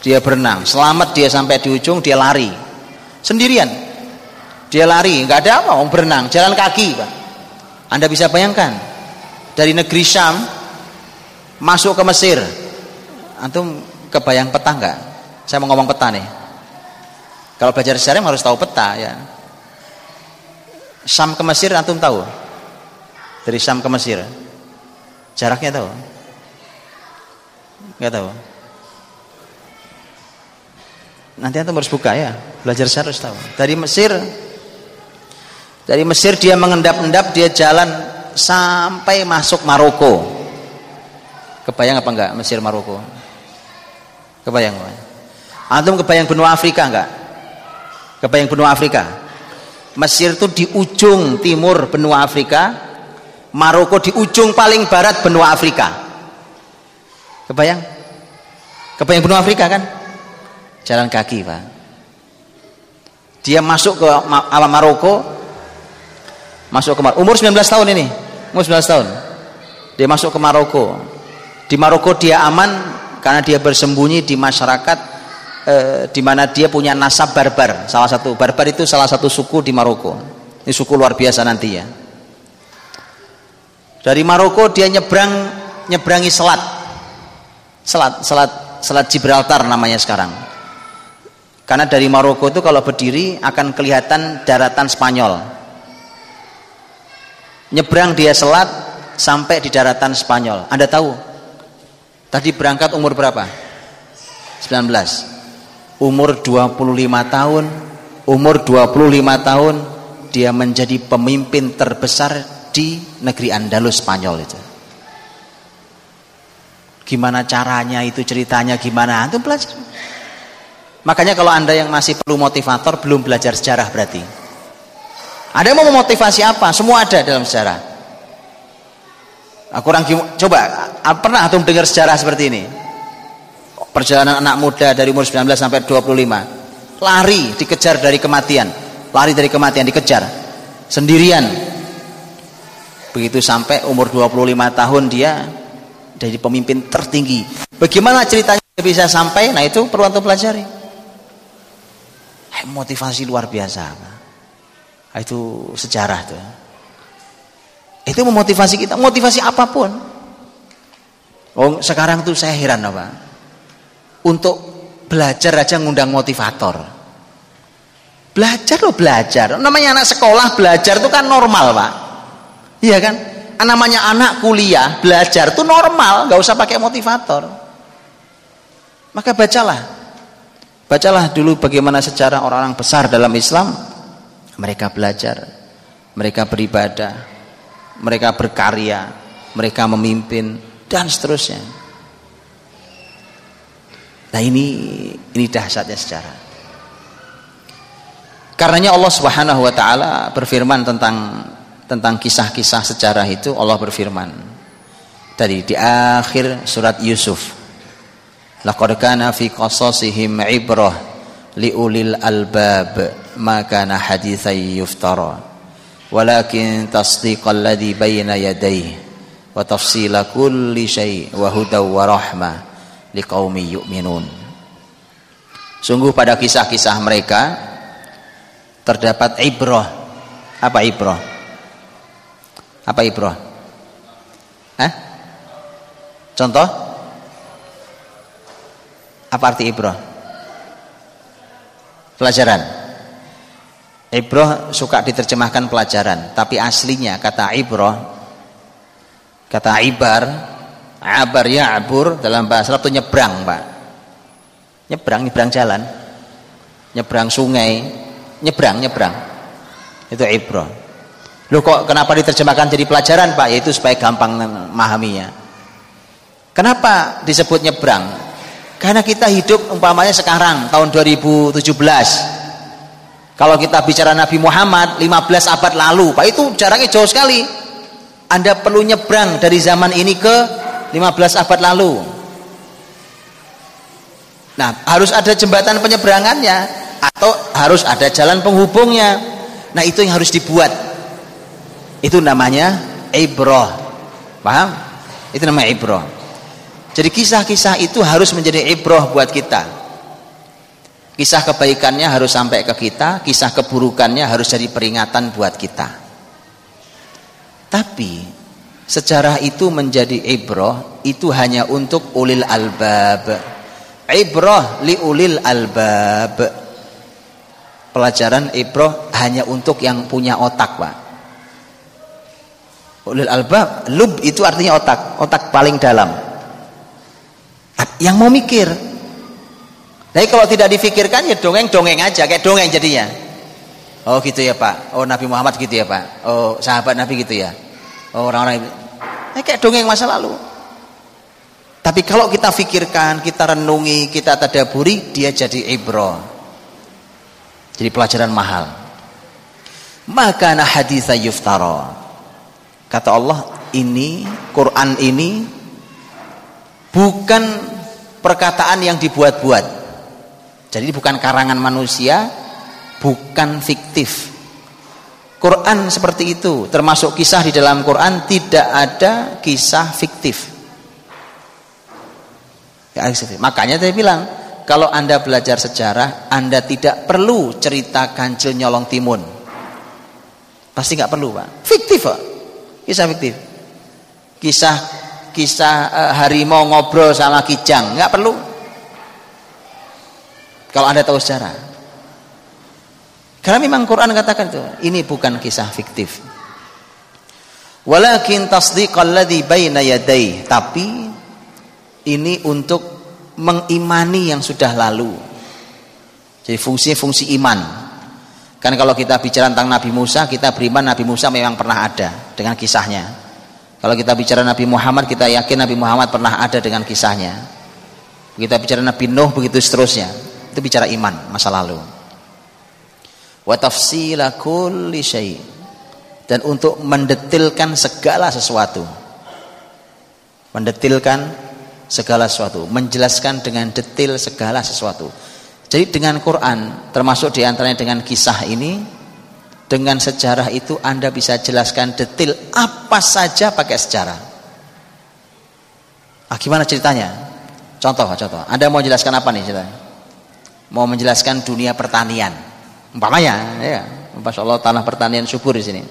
Dia berenang. Selamat dia sampai di ujung dia lari. Sendirian. Dia lari. Nggak ada apa mau berenang. Jalan kaki pak. Anda bisa bayangkan dari negeri Syam masuk ke Mesir. Antum kebayang peta enggak? Saya mau ngomong peta nih. Kalau belajar sejarah harus tahu peta ya. Sam ke Mesir antum tahu? Dari Sam ke Mesir. Jaraknya tahu? Enggak tahu. Nanti antum harus buka ya, belajar sejarah harus tahu. Dari Mesir dari Mesir dia mengendap-endap, dia jalan sampai masuk Maroko. Kebayang apa enggak Mesir Maroko? Kebayang? Antum kebayang benua Afrika enggak? Kebayang benua Afrika? Mesir itu di ujung timur benua Afrika, Maroko di ujung paling barat benua Afrika. Kebayang? Kebayang benua Afrika kan? Jalan kaki, Pak. Dia masuk ke alam Maroko, masuk ke Maroko. Umur 19 tahun ini. Umur 19 tahun. Dia masuk ke Maroko. Di Maroko dia aman karena dia bersembunyi di masyarakat eh, di mana dia punya nasab barbar. Salah satu barbar itu salah satu suku di Maroko. Ini suku luar biasa nanti ya. Dari Maroko dia nyebrang nyebrangi selat. Selat selat selat Gibraltar namanya sekarang. Karena dari Maroko itu kalau berdiri akan kelihatan daratan Spanyol. Nyebrang dia selat sampai di daratan Spanyol. Anda tahu? Tadi berangkat umur berapa? 19. Umur 25 tahun, umur 25 tahun dia menjadi pemimpin terbesar di negeri Andalus Spanyol itu. Gimana caranya itu ceritanya gimana? Antum belajar. Makanya kalau Anda yang masih perlu motivator belum belajar sejarah berarti. Ada yang mau memotivasi apa? Semua ada dalam sejarah. Aku orang coba pernah antum dengar sejarah seperti ini? Perjalanan anak muda dari umur 19 sampai 25 lari dikejar dari kematian, lari dari kematian dikejar sendirian. Begitu sampai umur 25 tahun dia jadi pemimpin tertinggi. Bagaimana ceritanya bisa sampai? Nah itu perlu antum pelajari motivasi luar biasa itu sejarah tuh itu memotivasi kita motivasi apa pun. Oh sekarang tuh saya heran apa untuk belajar aja ngundang motivator. Belajar loh belajar. Namanya anak sekolah belajar tuh kan normal pak. Iya kan? Namanya anak kuliah belajar tuh normal. Nggak usah pakai motivator. Maka bacalah. Bacalah dulu bagaimana secara orang-orang besar dalam Islam. Mereka belajar, mereka beribadah, mereka berkarya, mereka memimpin dan seterusnya. Nah ini ini dahsyatnya sejarah. Karenanya Allah Subhanahu wa taala berfirman tentang tentang kisah-kisah sejarah itu Allah berfirman tadi di akhir surat Yusuf Laqad kana fi qasasihim ibrah liulil albab ma kana hadithan yuftara bayna yadayhi wa tafsila kulli syai' wa hudaw wa rahmah liqaumi yu'minun Sungguh pada kisah-kisah mereka terdapat ibrah. Apa ibrah? Apa ibrah? Hah? Contoh? Apa arti ibroh? Pelajaran. Ibroh suka diterjemahkan pelajaran, tapi aslinya kata ibroh, kata ibar, abar ya abur dalam bahasa Arab itu nyebrang, Pak. Nyebrang, nyebrang jalan, nyebrang sungai, nyebrang, nyebrang. Itu ibroh. Loh kok kenapa diterjemahkan jadi pelajaran, Pak? Yaitu supaya gampang memahaminya. Kenapa disebut nyebrang? Karena kita hidup umpamanya sekarang tahun 2017. Kalau kita bicara Nabi Muhammad 15 abad lalu, Pak itu jaraknya jauh sekali. Anda perlu nyebrang dari zaman ini ke 15 abad lalu. Nah, harus ada jembatan penyeberangannya atau harus ada jalan penghubungnya. Nah, itu yang harus dibuat. Itu namanya ibroh. Paham? Itu namanya ibroh. Jadi kisah-kisah itu harus menjadi ibroh buat kita. Kisah kebaikannya harus sampai ke kita, kisah keburukannya harus jadi peringatan buat kita. Tapi sejarah itu menjadi ibroh itu hanya untuk ulil albab. Ibroh li ulil albab. Pelajaran ibroh hanya untuk yang punya otak, Pak. Ulil albab, lub itu artinya otak, otak paling dalam yang mau mikir Tapi kalau tidak difikirkan ya dongeng-dongeng aja kayak dongeng jadinya. Oh gitu ya Pak. Oh Nabi Muhammad gitu ya Pak. Oh sahabat Nabi gitu ya. Oh orang-orang eh, kayak dongeng masa lalu. Tapi kalau kita fikirkan, kita renungi, kita tadaburi, dia jadi ibro. Jadi pelajaran mahal. Maka nah haditha yuftara. Kata Allah, ini Quran ini bukan perkataan yang dibuat-buat. Jadi bukan karangan manusia, bukan fiktif. Quran seperti itu, termasuk kisah di dalam Quran tidak ada kisah fiktif. Ya, makanya saya bilang, kalau Anda belajar sejarah, Anda tidak perlu cerita kancil nyolong timun. Pasti nggak perlu, Pak. Fiktif, Pak. Kisah fiktif. Kisah kisah uh, harimau ngobrol sama kijang, nggak perlu. Kalau Anda tahu sejarah. Karena memang Quran katakan itu, ini bukan kisah fiktif. Walakin tasdiqal baina yaday, tapi ini untuk mengimani yang sudah lalu. Jadi fungsi-fungsi iman. Kan kalau kita bicara tentang Nabi Musa, kita beriman Nabi Musa memang pernah ada dengan kisahnya. Kalau kita bicara Nabi Muhammad, kita yakin Nabi Muhammad pernah ada dengan kisahnya. Kita bicara Nabi Nuh begitu seterusnya. Itu bicara iman masa lalu. Wa tafsila kulli syai. Dan untuk mendetilkan segala sesuatu. Mendetilkan segala sesuatu, menjelaskan dengan detail segala sesuatu. Jadi dengan Quran, termasuk di antaranya dengan kisah ini, dengan sejarah itu Anda bisa jelaskan detail apa saja pakai sejarah. Ah, gimana ceritanya? Contoh, contoh. Anda mau jelaskan apa nih ceritanya? Mau menjelaskan dunia pertanian. Umpamanya, ya, Masya Allah tanah pertanian subur di sini.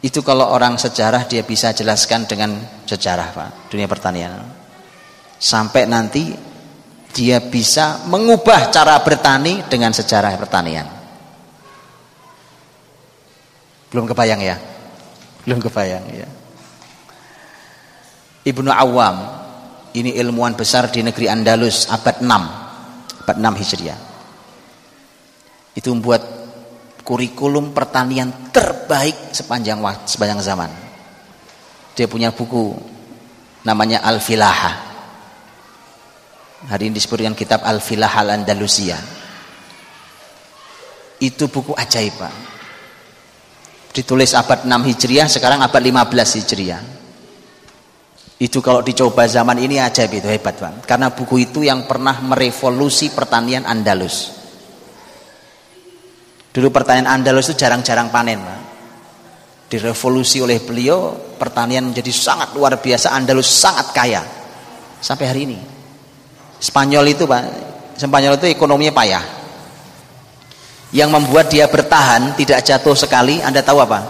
Itu kalau orang sejarah dia bisa jelaskan dengan sejarah Pak, dunia pertanian. Sampai nanti dia bisa mengubah cara bertani dengan sejarah pertanian. Belum kebayang ya? Belum kebayang ya. Ibnu Awam ini ilmuwan besar di negeri Andalus abad 6. Abad 6 Hijriah. Itu membuat kurikulum pertanian terbaik sepanjang sepanjang zaman. Dia punya buku namanya Al-Filaha. Hari ini disebut dengan kitab Al-Filaha Al-Andalusia. Itu buku ajaib, Pak. Ditulis abad 6 Hijriah, sekarang abad 15 Hijriah itu kalau dicoba zaman ini aja itu hebat bang. Karena buku itu yang pernah merevolusi pertanian Andalus. Dulu pertanian Andalus itu jarang-jarang panen bang. Direvolusi oleh beliau, pertanian menjadi sangat luar biasa. Andalus sangat kaya sampai hari ini. Spanyol itu bang, Spanyol itu ekonominya payah. Yang membuat dia bertahan tidak jatuh sekali, anda tahu apa?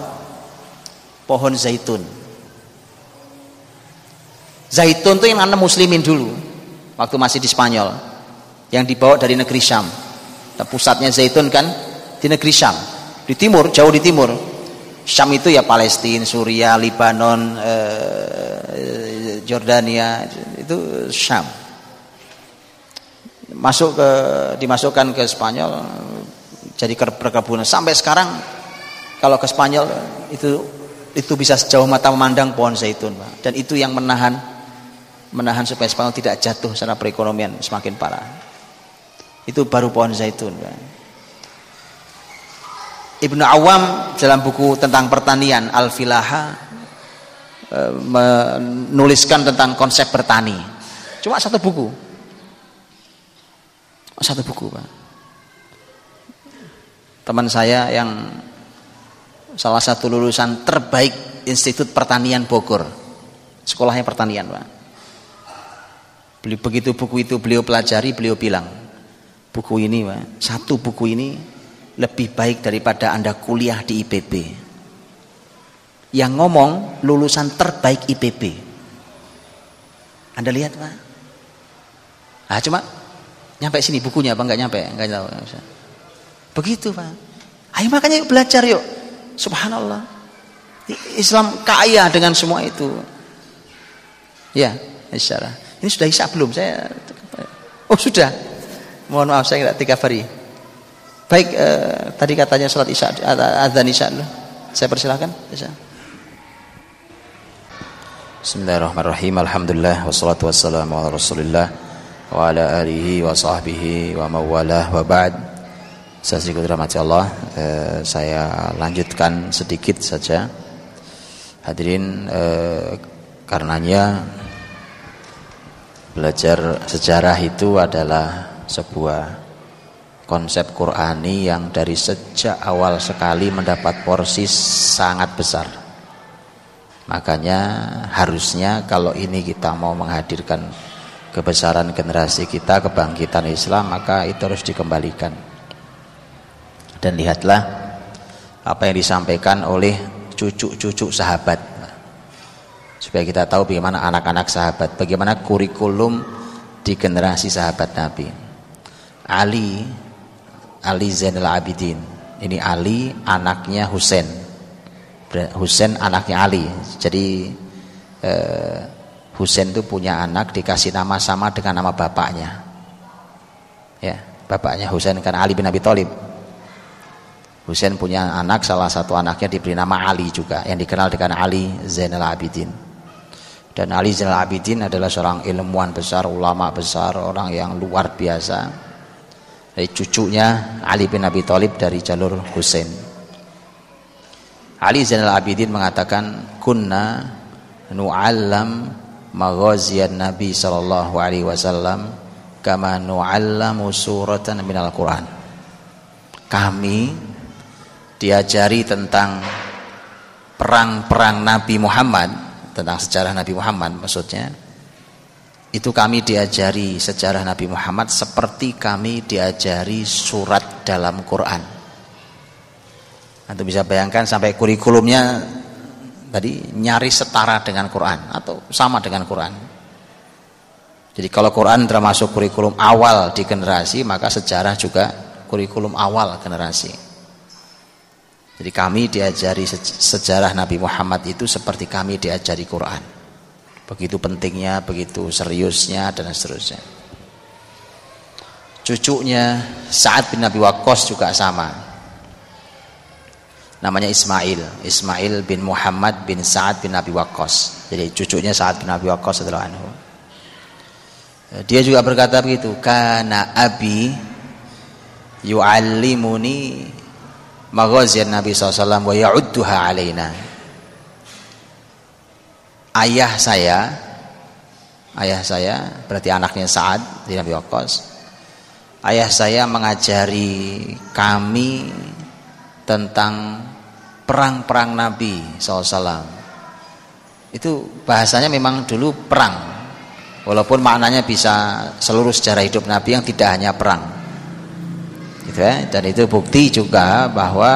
Pohon zaitun Zaitun itu yang nanam muslimin dulu waktu masih di Spanyol yang dibawa dari negeri Syam. Pusatnya zaitun kan di negeri Syam, di timur, jauh di timur. Syam itu ya Palestina, Suria, Lebanon, eh, Jordania, itu Syam. Masuk ke dimasukkan ke Spanyol jadi perkebunan sampai sekarang kalau ke Spanyol itu itu bisa sejauh mata memandang pohon zaitun. Dan itu yang menahan menahan supaya Spanyol tidak jatuh secara perekonomian semakin parah. Itu baru pohon zaitun. Ibnu Awam dalam buku tentang pertanian Al-Filaha e, menuliskan tentang konsep bertani. Cuma satu buku. Satu buku, Pak. Teman saya yang salah satu lulusan terbaik Institut Pertanian Bogor. Sekolahnya pertanian, Pak Begitu buku itu beliau pelajari, beliau bilang, buku ini, satu buku ini lebih baik daripada Anda kuliah di IPB. Yang ngomong lulusan terbaik IPB. Anda lihat, Pak. Ah, cuma nyampe sini bukunya apa enggak nyampe? Enggak tahu. Begitu, Pak. Ayo makanya yuk belajar yuk. Subhanallah. Islam kaya dengan semua itu. Ya, insyaallah. Ini sudah hisap belum? Saya Oh sudah. Mohon maaf saya tidak tiga hari. Baik, eh, tadi katanya sholat isya, adzan isya dulu. Saya persilahkan. Isya. Bismillahirrahmanirrahim. Alhamdulillah wassalatu wassalamu ala Rasulillah wa ala alihi wa sahbihi wa mawalah wa ba'd. Saya rahmati Allah, eh, saya lanjutkan sedikit saja. Hadirin eh, karenanya belajar sejarah itu adalah sebuah konsep Qurani yang dari sejak awal sekali mendapat porsi sangat besar. Makanya harusnya kalau ini kita mau menghadirkan kebesaran generasi kita, kebangkitan Islam, maka itu harus dikembalikan. Dan lihatlah apa yang disampaikan oleh cucu-cucu sahabat supaya kita tahu bagaimana anak-anak sahabat, bagaimana kurikulum di generasi sahabat Nabi. Ali Ali Zainal Abidin. Ini Ali anaknya Husain. Husain anaknya Ali. Jadi eh, Husain itu punya anak dikasih nama sama dengan nama bapaknya. Ya, bapaknya Husain kan Ali bin Abi Thalib. Husain punya anak, salah satu anaknya diberi nama Ali juga, yang dikenal dengan Ali Zainal Abidin. Dan Ali Zainal Abidin adalah seorang ilmuwan besar, ulama besar, orang yang luar biasa. Dari cucunya Ali bin Abi Thalib dari jalur Husain. Ali Zainal Abidin mengatakan, "Kunna nu'allam maghaziyan Nabi sallallahu alaihi wasallam kama nu'allamu suratan minal Quran." Kami diajari tentang perang-perang Nabi Muhammad tentang sejarah Nabi Muhammad maksudnya itu kami diajari sejarah Nabi Muhammad seperti kami diajari surat dalam Quran. Anda bisa bayangkan sampai kurikulumnya tadi nyari setara dengan Quran atau sama dengan Quran. Jadi kalau Quran termasuk kurikulum awal di generasi, maka sejarah juga kurikulum awal generasi. Jadi kami diajari sejarah Nabi Muhammad itu seperti kami diajari Quran. Begitu pentingnya, begitu seriusnya dan seterusnya. Cucunya Sa'ad bin Nabi Waqqas juga sama. Namanya Ismail, Ismail bin Muhammad bin Sa'ad bin Nabi Waqqas. Jadi cucunya Sa'ad bin Nabi Waqqas adalah anhu. Dia juga berkata begitu, "Kana abi yu'allimuni maghazian Nabi SAW wa alaina. Ayah saya ayah saya berarti anaknya Sa'ad di Nabi Waqqas. Ayah saya mengajari kami tentang perang-perang Nabi SAW itu bahasanya memang dulu perang walaupun maknanya bisa seluruh sejarah hidup Nabi yang tidak hanya perang gitu ya. Dan itu bukti juga bahwa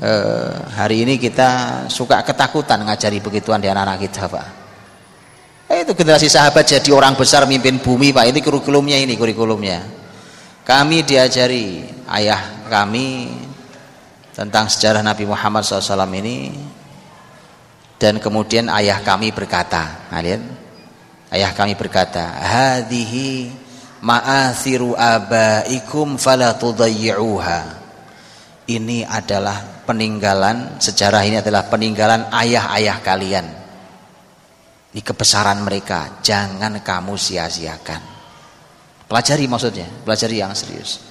eh, hari ini kita suka ketakutan ngajari begituan di anak-anak kita Pak. Eh, itu generasi sahabat jadi orang besar mimpin bumi Pak. Ini kurikulumnya ini kurikulumnya. Kami diajari ayah kami tentang sejarah Nabi Muhammad SAW ini dan kemudian ayah kami berkata kalian ayah kami berkata hadhihi ma'athiru abaikum fala tudayyi'uha. Ini adalah peninggalan sejarah ini adalah peninggalan ayah-ayah kalian. Di kebesaran mereka. Jangan kamu sia-siakan. Pelajari maksudnya pelajari yang serius.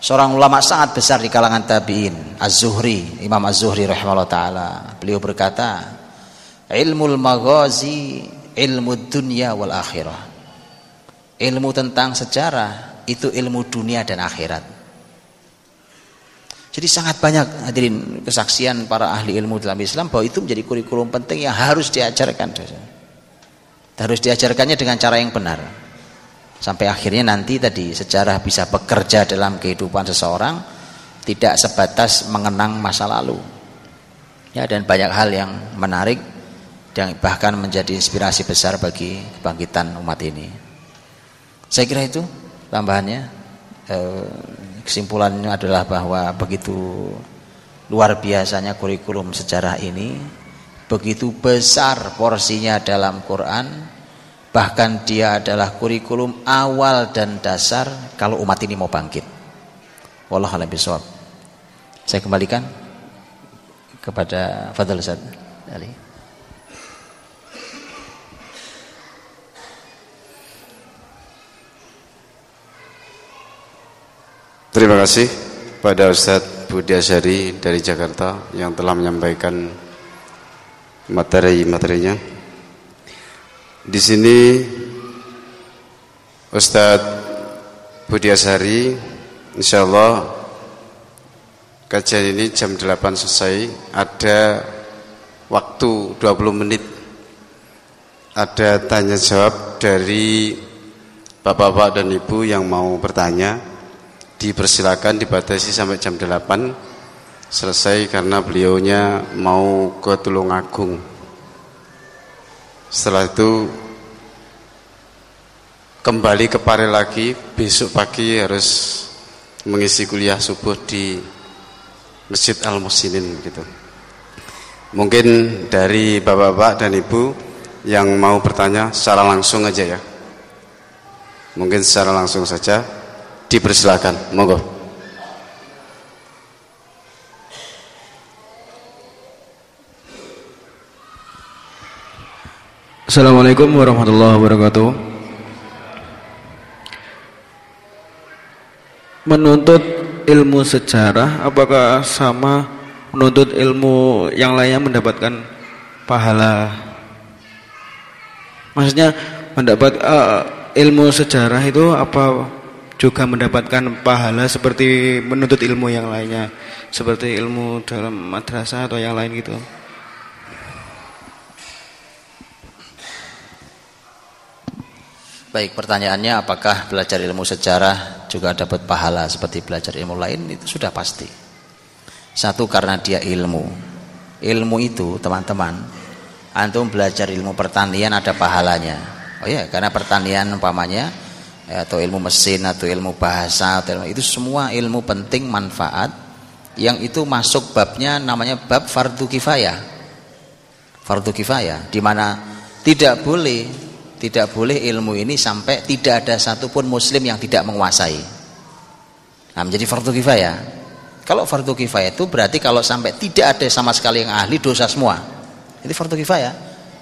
Seorang ulama sangat besar di kalangan tabi'in Az-Zuhri Imam Az-Zuhri rahimahullah taala. Beliau berkata ilmu maghazi ilmu dunia wal akhirah ilmu tentang sejarah itu ilmu dunia dan akhirat. Jadi sangat banyak hadirin kesaksian para ahli ilmu dalam Islam bahwa itu menjadi kurikulum penting yang harus diajarkan. Harus diajarkannya dengan cara yang benar. Sampai akhirnya nanti tadi sejarah bisa bekerja dalam kehidupan seseorang tidak sebatas mengenang masa lalu. Ya dan banyak hal yang menarik yang bahkan menjadi inspirasi besar bagi kebangkitan umat ini. Saya kira itu tambahannya. Eh, kesimpulannya adalah bahwa begitu luar biasanya kurikulum sejarah ini, begitu besar porsinya dalam Quran Bahkan dia adalah kurikulum awal dan dasar kalau umat ini mau bangkit. Wallahu a'lam. Saya kembalikan kepada Fadl Ustaz Ali. Terima kasih pada Ustadz Budi Asyari dari Jakarta yang telah menyampaikan materi-materinya. Di sini Ustadz Budi Asari Insya Allah kajian ini jam 8 selesai. Ada waktu 20 menit. Ada tanya jawab dari Bapak-bapak dan Ibu yang mau bertanya Dipersilakan dibatasi sampai jam 8 Selesai karena beliaunya mau ke Tulungagung setelah itu kembali ke Pare lagi, besok pagi harus mengisi kuliah subuh di Masjid Al Musinin gitu. Mungkin dari bapak-bapak dan ibu yang mau bertanya secara langsung aja ya. Mungkin secara langsung saja dipersilakan. Monggo. Assalamualaikum warahmatullahi wabarakatuh Menuntut ilmu sejarah apakah sama menuntut ilmu yang lainnya mendapatkan pahala Maksudnya mendapat uh, ilmu sejarah itu apa juga mendapatkan pahala seperti menuntut ilmu yang lainnya Seperti ilmu dalam madrasah atau yang lain gitu Baik, pertanyaannya apakah belajar ilmu sejarah juga dapat pahala seperti belajar ilmu lain itu sudah pasti. Satu karena dia ilmu. Ilmu itu, teman-teman, antum belajar ilmu pertanian ada pahalanya. Oh ya, karena pertanian umpamanya ya, atau ilmu mesin atau ilmu bahasa atau ilmu, itu semua ilmu penting manfaat yang itu masuk babnya namanya bab fardu kifayah. Fardu kifayah di mana tidak boleh tidak boleh ilmu ini sampai tidak ada satupun muslim yang tidak menguasai. Nah, menjadi fardu kifayah. Kalau fardu kifayah itu berarti kalau sampai tidak ada sama sekali yang ahli dosa semua. Itu fardu kifayah.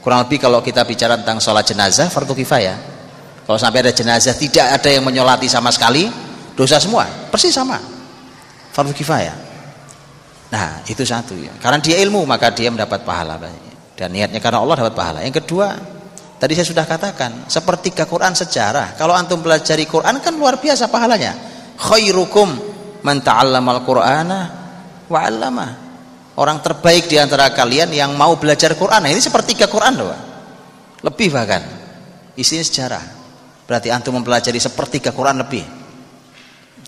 Kurang lebih kalau kita bicara tentang sholat jenazah fardu kifayah. Kalau sampai ada jenazah tidak ada yang menyolati sama sekali, dosa semua. Persis sama. Fardu kifayah. Nah, itu satu ya. Karena dia ilmu maka dia mendapat pahala Dan niatnya karena Allah dapat pahala. Yang kedua, Tadi saya sudah katakan, seperti ke Quran sejarah. Kalau antum pelajari Quran kan luar biasa pahalanya. Khairukum man ta'allamal Qur'ana wa. Orang terbaik di antara kalian yang mau belajar Quran. Nah, ini seperti ke Quran loh. Lebih bahkan. Isinya sejarah. Berarti antum mempelajari seperti ke Quran lebih.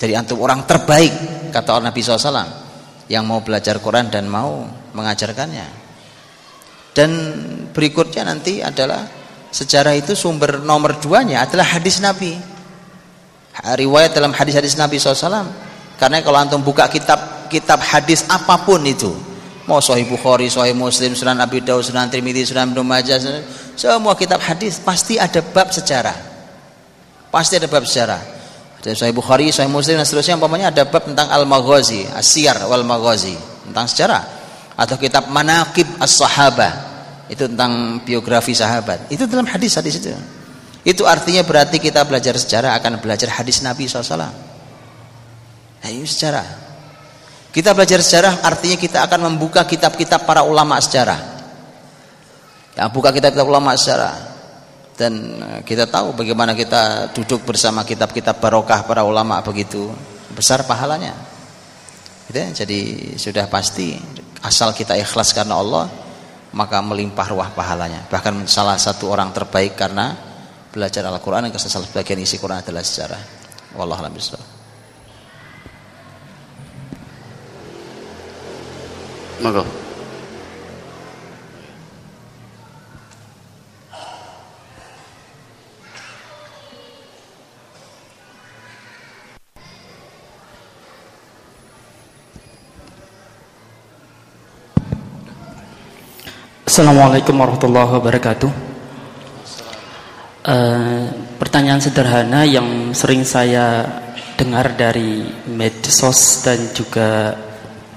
Jadi antum orang terbaik kata orang Nabi SAW yang mau belajar Quran dan mau mengajarkannya. Dan berikutnya nanti adalah sejarah itu sumber nomor duanya adalah hadis Nabi riwayat dalam hadis-hadis Nabi SAW karena kalau antum buka kitab kitab hadis apa pun itu mau Sahih Bukhari, Sahih Muslim, Sunan Abi Dawud, Sunan Trimidi, Sunan Ibnu Majah semua kitab hadis pasti ada bab sejarah pasti ada bab sejarah. Ada Sahih Bukhari, Sahih Muslim dan seterusnya. Umpamanya ada bab tentang Al-Maghazi, As-Siyar wal Maghazi. Tentang sejarah. Atau kitab Manaqib As-Sahabah itu tentang biografi sahabat. Itu dalam hadis hadis itu. Itu artinya berarti kita belajar sejarah akan belajar hadis Nabi SAW nah sejarah. Kita belajar sejarah artinya kita akan membuka kitab-kitab para ulama sejarah. Ya buka kitab-kitab ulama sejarah dan eh, kita tahu bagaimana kita duduk bersama kitab-kitab barokah para ulama begitu. Besar pahalanya. Gitu ya. jadi sudah pasti asal kita ikhlas karena Allah maka melimpah ruah pahalanya. Bahkan salah satu orang terbaik karena belajar Al-Quran yang salah sebagian isi Quran adalah sejarah. Wallahualam Monggo Assalamualaikum warahmatullahi wabarakatuh. Uh, pertanyaan sederhana yang sering saya dengar dari medsos dan juga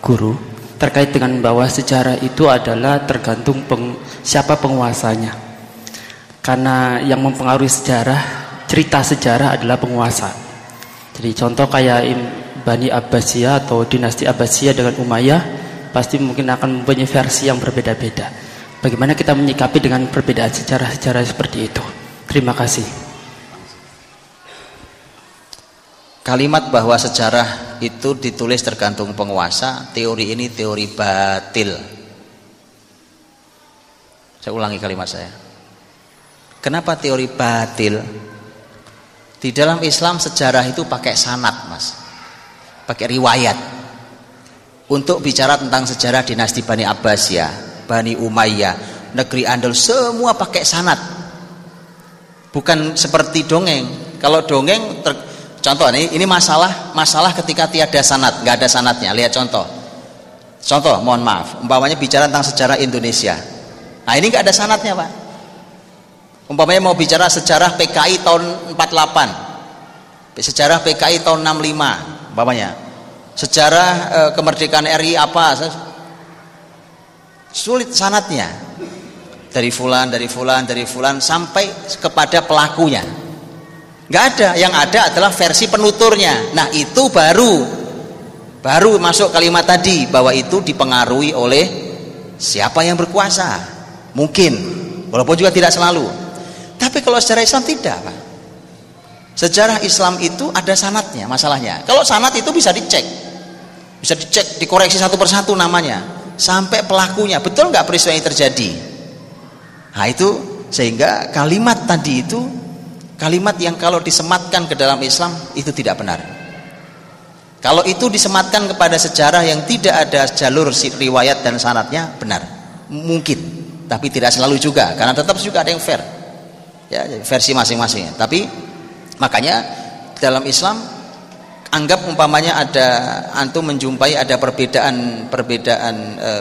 guru terkait dengan bahwa sejarah itu adalah tergantung peng, siapa penguasanya. Karena yang mempengaruhi sejarah, cerita sejarah adalah penguasa. Jadi contoh kayak Bani Abbasiyah atau dinasti Abbasiyah dengan Umayyah pasti mungkin akan mempunyai versi yang berbeda-beda. Bagaimana kita menyikapi dengan perbedaan sejarah-sejarah seperti itu? Terima kasih. Kalimat bahwa sejarah itu ditulis tergantung penguasa, teori ini teori batil. Saya ulangi kalimat saya. Kenapa teori batil? Di dalam Islam sejarah itu pakai sanat, Mas. Pakai riwayat. Untuk bicara tentang sejarah dinasti Bani Abbasiyah, Bani Umayyah, negeri Andal semua pakai sanat. Bukan seperti dongeng. Kalau dongeng Contoh ini, ini masalah masalah ketika tiada sanat, nggak ada sanatnya. Lihat contoh. Contoh, mohon maaf, umpamanya bicara tentang sejarah Indonesia. Nah ini nggak ada sanatnya pak. Umpamanya mau bicara sejarah PKI tahun 48, sejarah PKI tahun 65, umpamanya. Sejarah e, kemerdekaan RI apa? Sulit sanatnya. Dari fulan, dari fulan, dari fulan sampai kepada pelakunya. Nggak ada. Yang ada adalah versi penuturnya. Nah itu baru. Baru masuk kalimat tadi bahwa itu dipengaruhi oleh siapa yang berkuasa. Mungkin. Walaupun juga tidak selalu. Tapi kalau sejarah Islam tidak Pak. Sejarah Islam itu ada sanatnya masalahnya. Kalau sanat itu bisa dicek. Bisa dicek dikoreksi satu persatu namanya sampai pelakunya betul nggak peristiwa ini terjadi nah itu sehingga kalimat tadi itu Kalimat yang kalau disematkan ke dalam Islam itu tidak benar. Kalau itu disematkan kepada sejarah yang tidak ada jalur riwayat dan sanatnya benar. Mungkin, tapi tidak selalu juga karena tetap juga ada yang fair. Ya, versi masing-masing. Tapi makanya dalam Islam anggap umpamanya ada antum menjumpai ada perbedaan perbedaan e,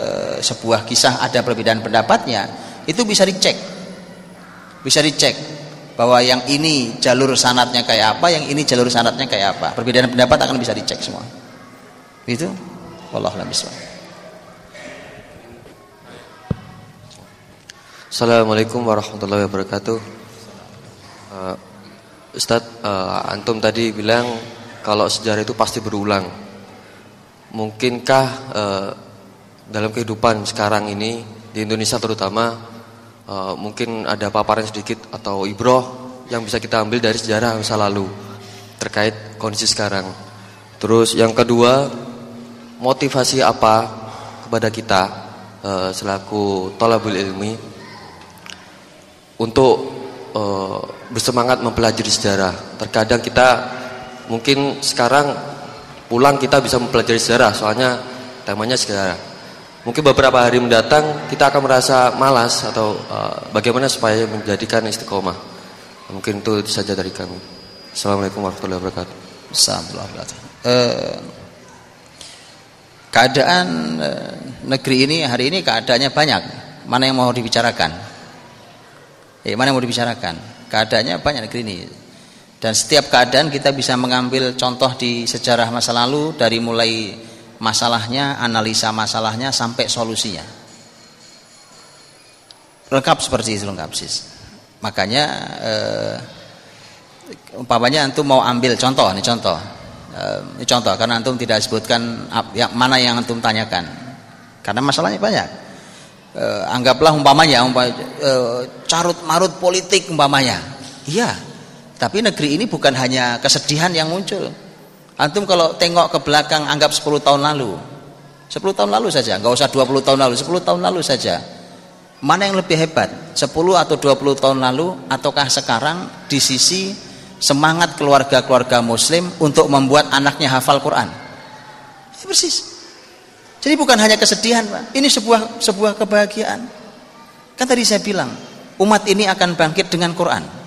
sebuah kisah ada perbedaan pendapatnya itu bisa dicek bisa dicek bahwa yang ini jalur sanatnya kayak apa, yang ini jalur sanatnya kayak apa. Perbedaan pendapat akan bisa dicek semua. Itu wallahu a'lam Assalamualaikum warahmatullahi wabarakatuh. Uh, Ustadz, uh, antum tadi bilang kalau sejarah itu pasti berulang. Mungkinkah uh, dalam kehidupan sekarang ini di Indonesia terutama uh, mungkin ada paparan sedikit atau ibroh yang bisa kita ambil dari sejarah masa lalu terkait kondisi sekarang. Terus yang kedua, motivasi apa kepada kita uh, selaku tolabul ilmi untuk bersemangat mempelajari sejarah. Terkadang kita mungkin sekarang pulang kita bisa mempelajari sejarah, soalnya temanya sejarah. Mungkin beberapa hari mendatang kita akan merasa malas atau uh, bagaimana supaya menjadikan istiqomah. Mungkin itu saja dari kami. Assalamualaikum warahmatullahi wabarakatuh. Assalamualaikum uh, Keadaan uh, negeri ini hari ini keadaannya banyak. Mana yang mau dibicarakan? Eh, mana yang mau dibicarakan? Keadaannya banyak negeri ini. Dan setiap keadaan kita bisa mengambil contoh di sejarah masa lalu dari mulai masalahnya, analisa masalahnya sampai solusinya. Lengkap seperti itu lengkap sis. Makanya eh, umpamanya antum mau ambil contoh nih contoh. Eh, ini contoh karena antum tidak sebutkan yang mana yang antum tanyakan. Karena masalahnya banyak. Eh, anggaplah umpamanya umpamanya eh, carut marut politik umpamanya. Iya. Tapi negeri ini bukan hanya kesedihan yang muncul Antum kalau tengok ke belakang anggap 10 tahun lalu. 10 tahun lalu saja, nggak usah 20 tahun lalu, 10 tahun lalu saja. Mana yang lebih hebat? 10 atau 20 tahun lalu ataukah sekarang di sisi semangat keluarga-keluarga muslim untuk membuat anaknya hafal Quran? Ya, persis. Jadi bukan hanya kesedihan, Pak. Ini sebuah sebuah kebahagiaan. Kan tadi saya bilang, umat ini akan bangkit dengan Quran.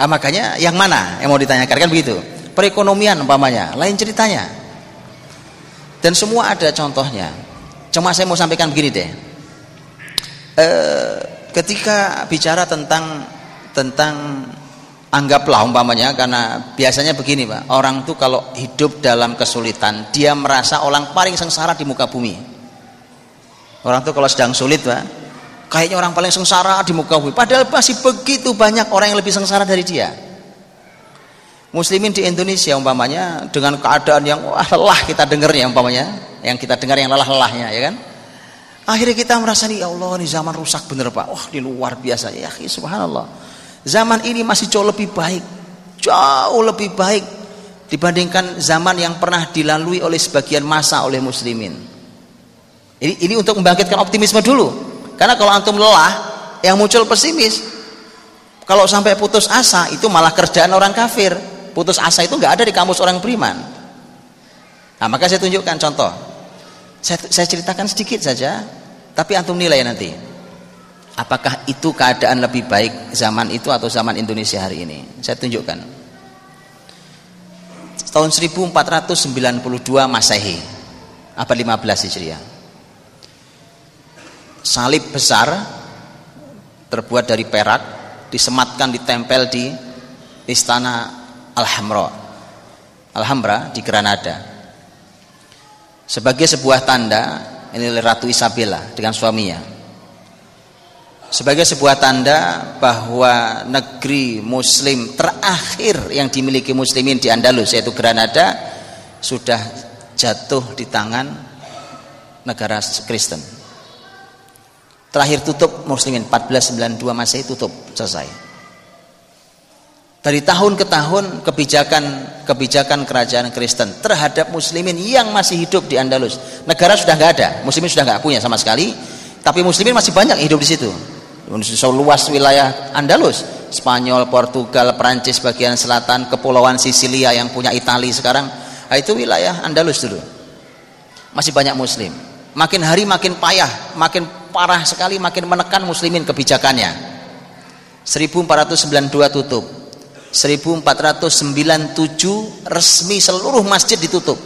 Nah, makanya yang mana yang mau ditanyakan kan begitu? perekonomian umpamanya, lain ceritanya. Dan semua ada contohnya. Cuma saya mau sampaikan begini deh. E, ketika bicara tentang tentang Anggaplah umpamanya karena biasanya begini Pak, orang tuh kalau hidup dalam kesulitan, dia merasa orang paling sengsara di muka bumi. Orang tuh kalau sedang sulit Pak, kayaknya orang paling sengsara di muka bumi. Padahal masih begitu banyak orang yang lebih sengsara dari dia. Muslimin di Indonesia umpamanya dengan keadaan yang wah, lelah kita dengarnya umpamanya, yang kita dengar yang lelah-lelahnya ya kan. Akhirnya kita merasa nih ya Allah ini zaman rusak bener Pak. Wah, ini luar biasa ya, subhanallah Zaman ini masih jauh lebih baik, jauh lebih baik dibandingkan zaman yang pernah dilalui oleh sebagian masa oleh muslimin. Ini, ini untuk membangkitkan optimisme dulu. Karena kalau antum lelah, yang muncul pesimis. Kalau sampai putus asa, itu malah kerjaan orang kafir. Putus asa itu nggak ada di kamus orang beriman. Nah, maka saya tunjukkan contoh. Saya, saya ceritakan sedikit saja, tapi antum nilai nanti. Apakah itu keadaan lebih baik zaman itu atau zaman Indonesia hari ini? Saya tunjukkan. Tahun 1492 Masehi, abad 15 Hijriah. Salib besar terbuat dari perak disematkan ditempel di istana Alhambra. Alhambra di Granada. Sebagai sebuah tanda ini Ratu Isabella dengan suaminya sebagai sebuah tanda bahwa negeri muslim terakhir yang dimiliki muslimin di Andalus yaitu Granada sudah jatuh di tangan negara Kristen terakhir tutup muslimin 1492 masih tutup selesai. Dari tahun ke tahun kebijakan kebijakan kerajaan Kristen terhadap muslimin yang masih hidup di Andalus. Negara sudah nggak ada muslimin sudah nggak punya sama sekali tapi muslimin masih banyak hidup di situ. Luas wilayah Andalus. Spanyol, Portugal, Perancis bagian selatan Kepulauan Sisilia yang punya Italia sekarang. Nah, itu wilayah Andalus dulu. Masih banyak muslim. Makin hari makin payah makin parah sekali makin menekan muslimin kebijakannya. 1492 tutup. 1497 resmi seluruh masjid ditutup.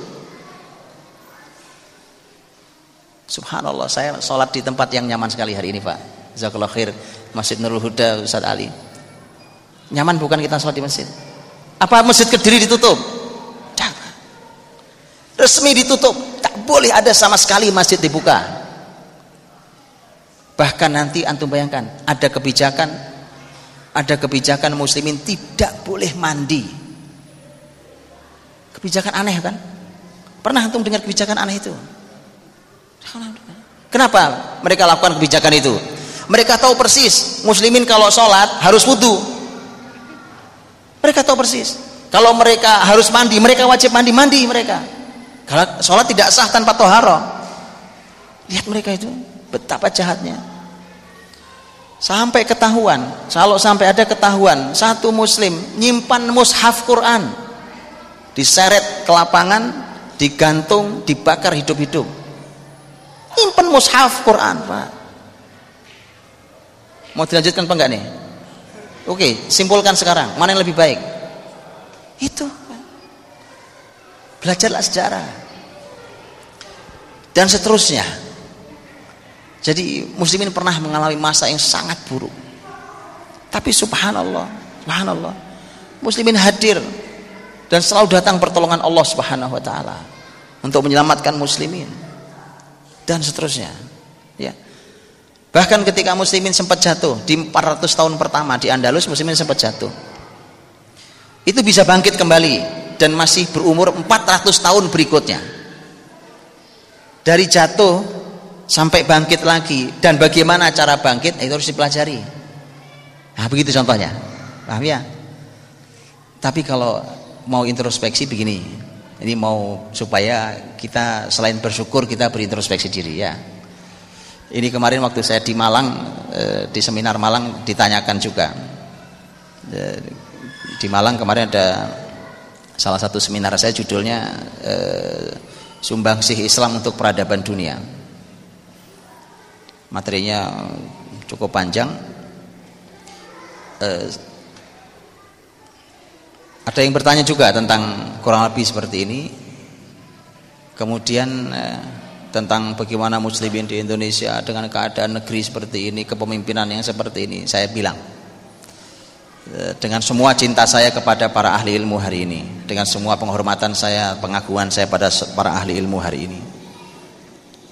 Subhanallah saya sholat di tempat yang nyaman sekali hari ini Pak. Jazakallah khair Masjid Nurul Huda Ustaz Ali. Nyaman bukan kita sholat di masjid? Apa masjid kediri ditutup? Jangan resmi ditutup. Tak boleh ada sama sekali masjid dibuka bahkan nanti antum bayangkan ada kebijakan ada kebijakan muslimin tidak boleh mandi kebijakan aneh kan pernah antum dengar kebijakan aneh itu kenapa mereka lakukan kebijakan itu mereka tahu persis muslimin kalau sholat harus wudhu. Mereka tahu persis. Kalau mereka harus mandi, mereka wajib mandi mandi mereka. Kalau sholat tidak sah tanpa toharo. Lihat mereka itu betapa jahatnya. Sampai ketahuan, kalau sampai ada ketahuan satu muslim nyimpan mushaf Quran diseret ke lapangan, digantung, dibakar hidup-hidup. Nyimpan mushaf Quran, Pak. Mau dilanjutkan apa enggak nih? Oke, simpulkan sekarang. Mana yang lebih baik? Itu. Belajarlah sejarah. Dan seterusnya. Jadi muslimin pernah mengalami masa yang sangat buruk. Tapi subhanallah, subhanallah. Muslimin hadir dan selalu datang pertolongan Allah Subhanahu wa taala untuk menyelamatkan muslimin dan seterusnya. Ya. Bahkan ketika muslimin sempat jatuh di 400 tahun pertama di Andalus muslimin sempat jatuh. Itu bisa bangkit kembali dan masih berumur 400 tahun berikutnya. Dari jatuh sampai bangkit lagi dan bagaimana cara bangkit itu harus dipelajari. Nah, begitu contohnya. Paham ya? Tapi kalau mau introspeksi begini. Ini mau supaya kita selain bersyukur kita berintrospeksi diri ya. Ini kemarin waktu saya di Malang eh, di seminar Malang ditanyakan juga. Eh, di Malang kemarin ada salah satu seminar saya judulnya eh, Sumbangsih Islam untuk Peradaban Dunia. Materinya cukup panjang. ada yang bertanya juga tentang kurang lebih seperti ini. Kemudian tentang bagaimana muslimin di Indonesia dengan keadaan negeri seperti ini, kepemimpinan yang seperti ini, saya bilang eh, dengan semua cinta saya kepada para ahli ilmu hari ini, dengan semua penghormatan saya, pengakuan saya pada para ahli ilmu hari ini.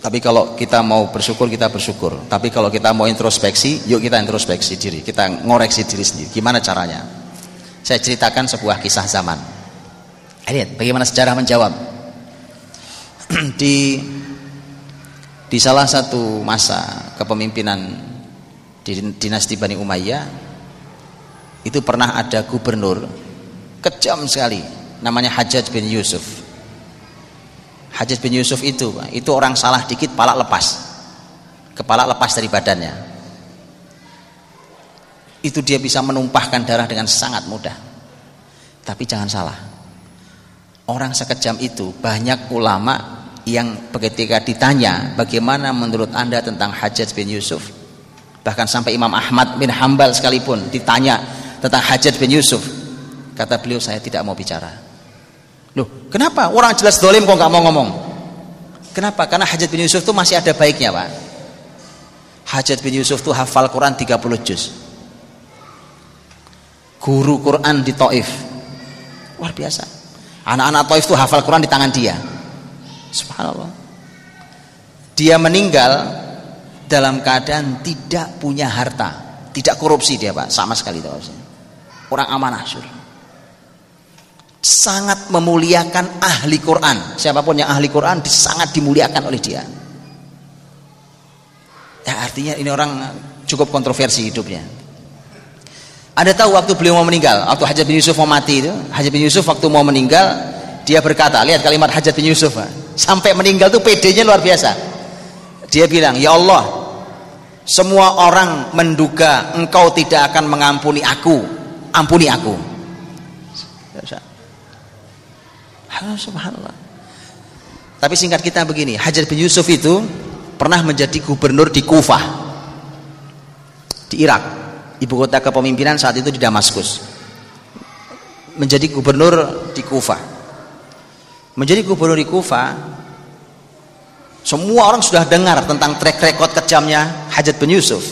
Tapi kalau kita mau bersyukur, kita bersyukur. Tapi kalau kita mau introspeksi, yuk kita introspeksi diri. Kita ngoreksi diri sendiri. Gimana caranya? Saya ceritakan sebuah kisah zaman. Lihat bagaimana sejarah menjawab. di di salah satu masa kepemimpinan di dinasti Bani Umayyah itu pernah ada gubernur kejam sekali namanya Hajjaj bin Yusuf Hajjaj bin Yusuf itu itu orang salah dikit kepala lepas. Kepala lepas dari badannya. Itu dia bisa menumpahkan darah dengan sangat mudah. Tapi jangan salah. Orang sekejam itu banyak ulama yang ketika ditanya bagaimana menurut anda tentang Hajjaj bin Yusuf? Bahkan sampai Imam Ahmad bin Hambal sekalipun ditanya tentang Hajjaj bin Yusuf. Kata beliau saya tidak mau bicara Loh, kenapa? Orang jelas dolim kok nggak mau ngomong. Kenapa? Karena Hajat bin Yusuf itu masih ada baiknya, Pak. Hajat bin Yusuf itu hafal Quran 30 juz. Guru Quran di Taif. Luar biasa. Anak-anak Taif itu hafal Quran di tangan dia. Subhanallah. Dia meninggal dalam keadaan tidak punya harta, tidak korupsi dia, Pak, sama sekali tidak Orang amanah, surah sangat memuliakan ahli Quran. Siapa pun yang ahli Quran sangat dimuliakan oleh dia. Ya artinya ini orang cukup kontroversi hidupnya. Ada tahu waktu beliau mau meninggal, waktu Hajat bin Yusuf mau mati itu, Hajat bin Yusuf waktu mau meninggal, dia berkata, lihat kalimat Hajat bin Yusuf, sampai meninggal tuh pedenya luar biasa. Dia bilang, ya Allah, semua orang menduga engkau tidak akan mengampuni aku, ampuni aku. Subhanallah. Tapi singkat kita begini, Hajar bin Yusuf itu pernah menjadi gubernur di Kufah. Di Irak. Ibu kota kepemimpinan saat itu di Damaskus. Menjadi gubernur di Kufah. Menjadi gubernur di Kufah, semua orang sudah dengar tentang track record kejamnya Hajat bin Yusuf.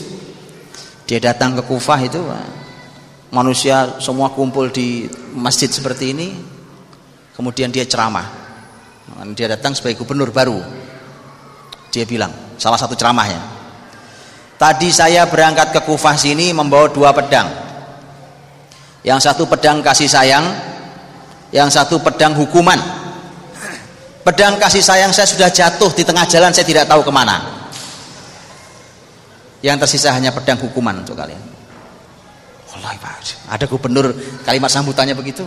Dia datang ke Kufah itu manusia semua kumpul di masjid seperti ini kemudian dia ceramah. Dia datang sebagai gubernur baru. Dia bilang salah satu ceramahnya. Tadi saya berangkat ke Kufah sini membawa dua pedang. Yang satu pedang kasih sayang yang satu pedang hukuman. Pedang kasih sayang saya sudah jatuh di tengah jalan saya tidak tahu ke mana. Yang tersisa hanya pedang hukuman untuk kalian. Allah ada gubernur kalimat sambutannya begitu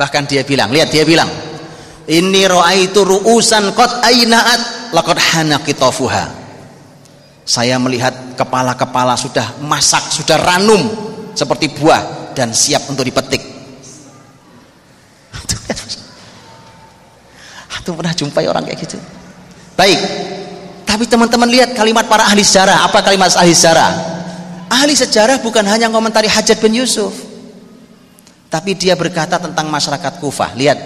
Bahkan dia bilang, lihat dia bilang, ini itu ru'usan qad ainaat laqad hanaqitafuha. Saya melihat kepala-kepala sudah masak, sudah ranum seperti buah dan siap untuk dipetik. Atau pernah jumpai orang kayak gitu? Baik. Tapi teman-teman lihat kalimat para ahli sejarah. Apa kalimat ahli sejarah? Ahli sejarah bukan hanya komentari Hajat bin Yusuf tapi dia berkata tentang masyarakat Kufah. Lihat.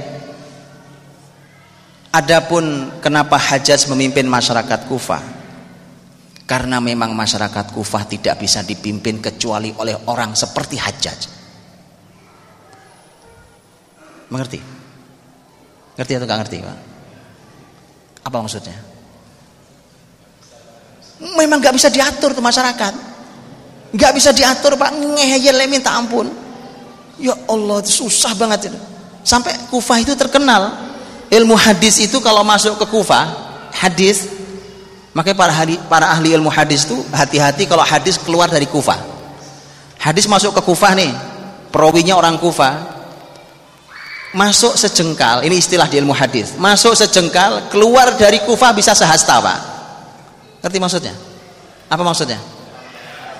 Adapun kenapa Hajjaj memimpin masyarakat Kufah? Karena memang masyarakat Kufah tidak bisa dipimpin kecuali oleh orang seperti Hajjaj. Mengerti? Ngerti atau nggak ngerti, Pak? Apa maksudnya? Memang nggak bisa diatur tuh masyarakat. Nggak bisa diatur, Pak. Ngeyel minta ampun. Ya Allah susah banget itu. Sampai Kufah itu terkenal ilmu hadis itu kalau masuk ke Kufah hadis makanya para ahli, para ahli ilmu hadis itu hati-hati kalau hadis keluar dari Kufah. Hadis masuk ke Kufah nih, perawinya orang Kufah. Masuk sejengkal, ini istilah di ilmu hadis. Masuk sejengkal, keluar dari Kufah bisa sehasta, Pak. Ngerti maksudnya? Apa maksudnya?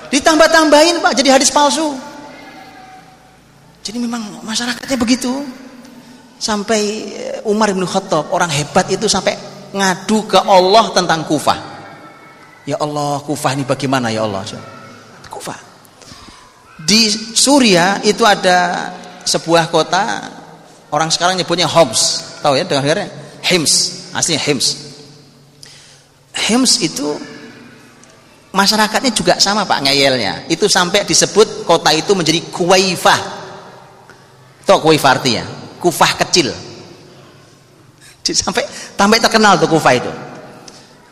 Ditambah-tambahin, Pak, jadi hadis palsu. Jadi memang masyarakatnya begitu. Sampai eh, Umar bin Khattab, orang hebat itu sampai ngadu ke Allah tentang Kufah. Ya Allah, Kufah ini bagaimana ya Allah? Kufah. Di Suria itu ada sebuah kota orang sekarang nyebutnya Homs. Tahu ya dengarnya? Hims, aslinya Hims. Hims itu masyarakatnya juga sama Pak ngeyelnya itu sampai disebut kota itu menjadi kuwaifah Tahu kuwaifah artinya kufah kecil. Sampai sampai terkenal tuh kufah itu.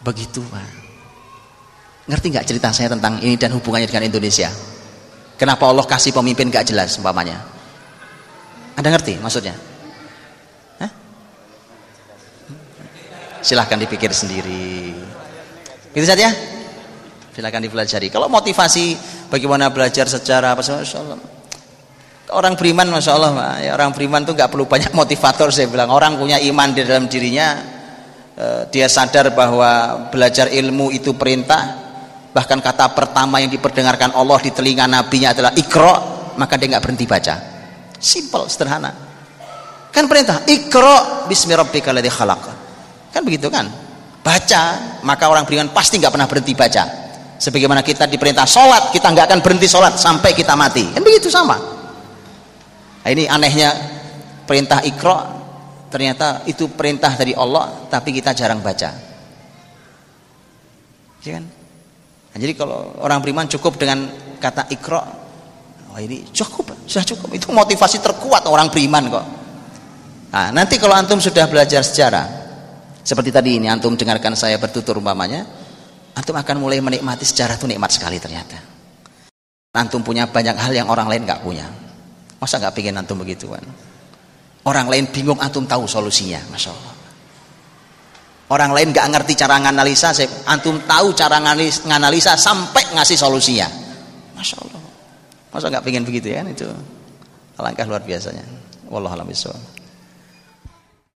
Begitu Pak. Ngerti nggak cerita saya tentang ini dan hubungannya dengan Indonesia? Kenapa Allah kasih pemimpin gak jelas umpamanya? Anda ngerti maksudnya? Hah? silahkan dipikir sendiri. Itu saja silakan dipelajari. Kalau motivasi bagaimana belajar secara apa Allah orang beriman Masya Allah ya, orang beriman tuh nggak perlu banyak motivator saya bilang. Orang punya iman di dalam dirinya eh, dia sadar bahwa belajar ilmu itu perintah. Bahkan kata pertama yang diperdengarkan Allah di telinga nabinya adalah ikro maka dia nggak berhenti baca. Simple sederhana. Kan perintah ikro bismi rabbika kan begitu kan? Baca maka orang beriman pasti nggak pernah berhenti baca. Sebagaimana kita diperintah sholat kita nggak akan berhenti sholat sampai kita mati. Kan begitu sama nah, ini anehnya perintah ikro ternyata itu perintah dari Allah tapi kita jarang baca. Ya kan? Nah, jadi kalau orang beriman cukup dengan kata ikro oh ini cukup sudah cukup. Itu motivasi terkuat orang beriman kok. Nah, nanti kalau antum sudah belajar sejarah seperti tadi ini antum dengarkan saya bertutur umpamanya antum akan mulai menikmati sejarah itu nikmat sekali ternyata. Antum punya banyak hal yang orang lain nggak punya masa nggak pengen antum begitu kan orang lain bingung antum tahu solusinya masya Allah. Orang lain nggak ngerti cara nganalisa antum tahu cara nganalisa sampai ngasih solusinya. Masya Allah. Masa nggak pengen begitu ya kan itu? Alangkah luar biasanya. Wallahualam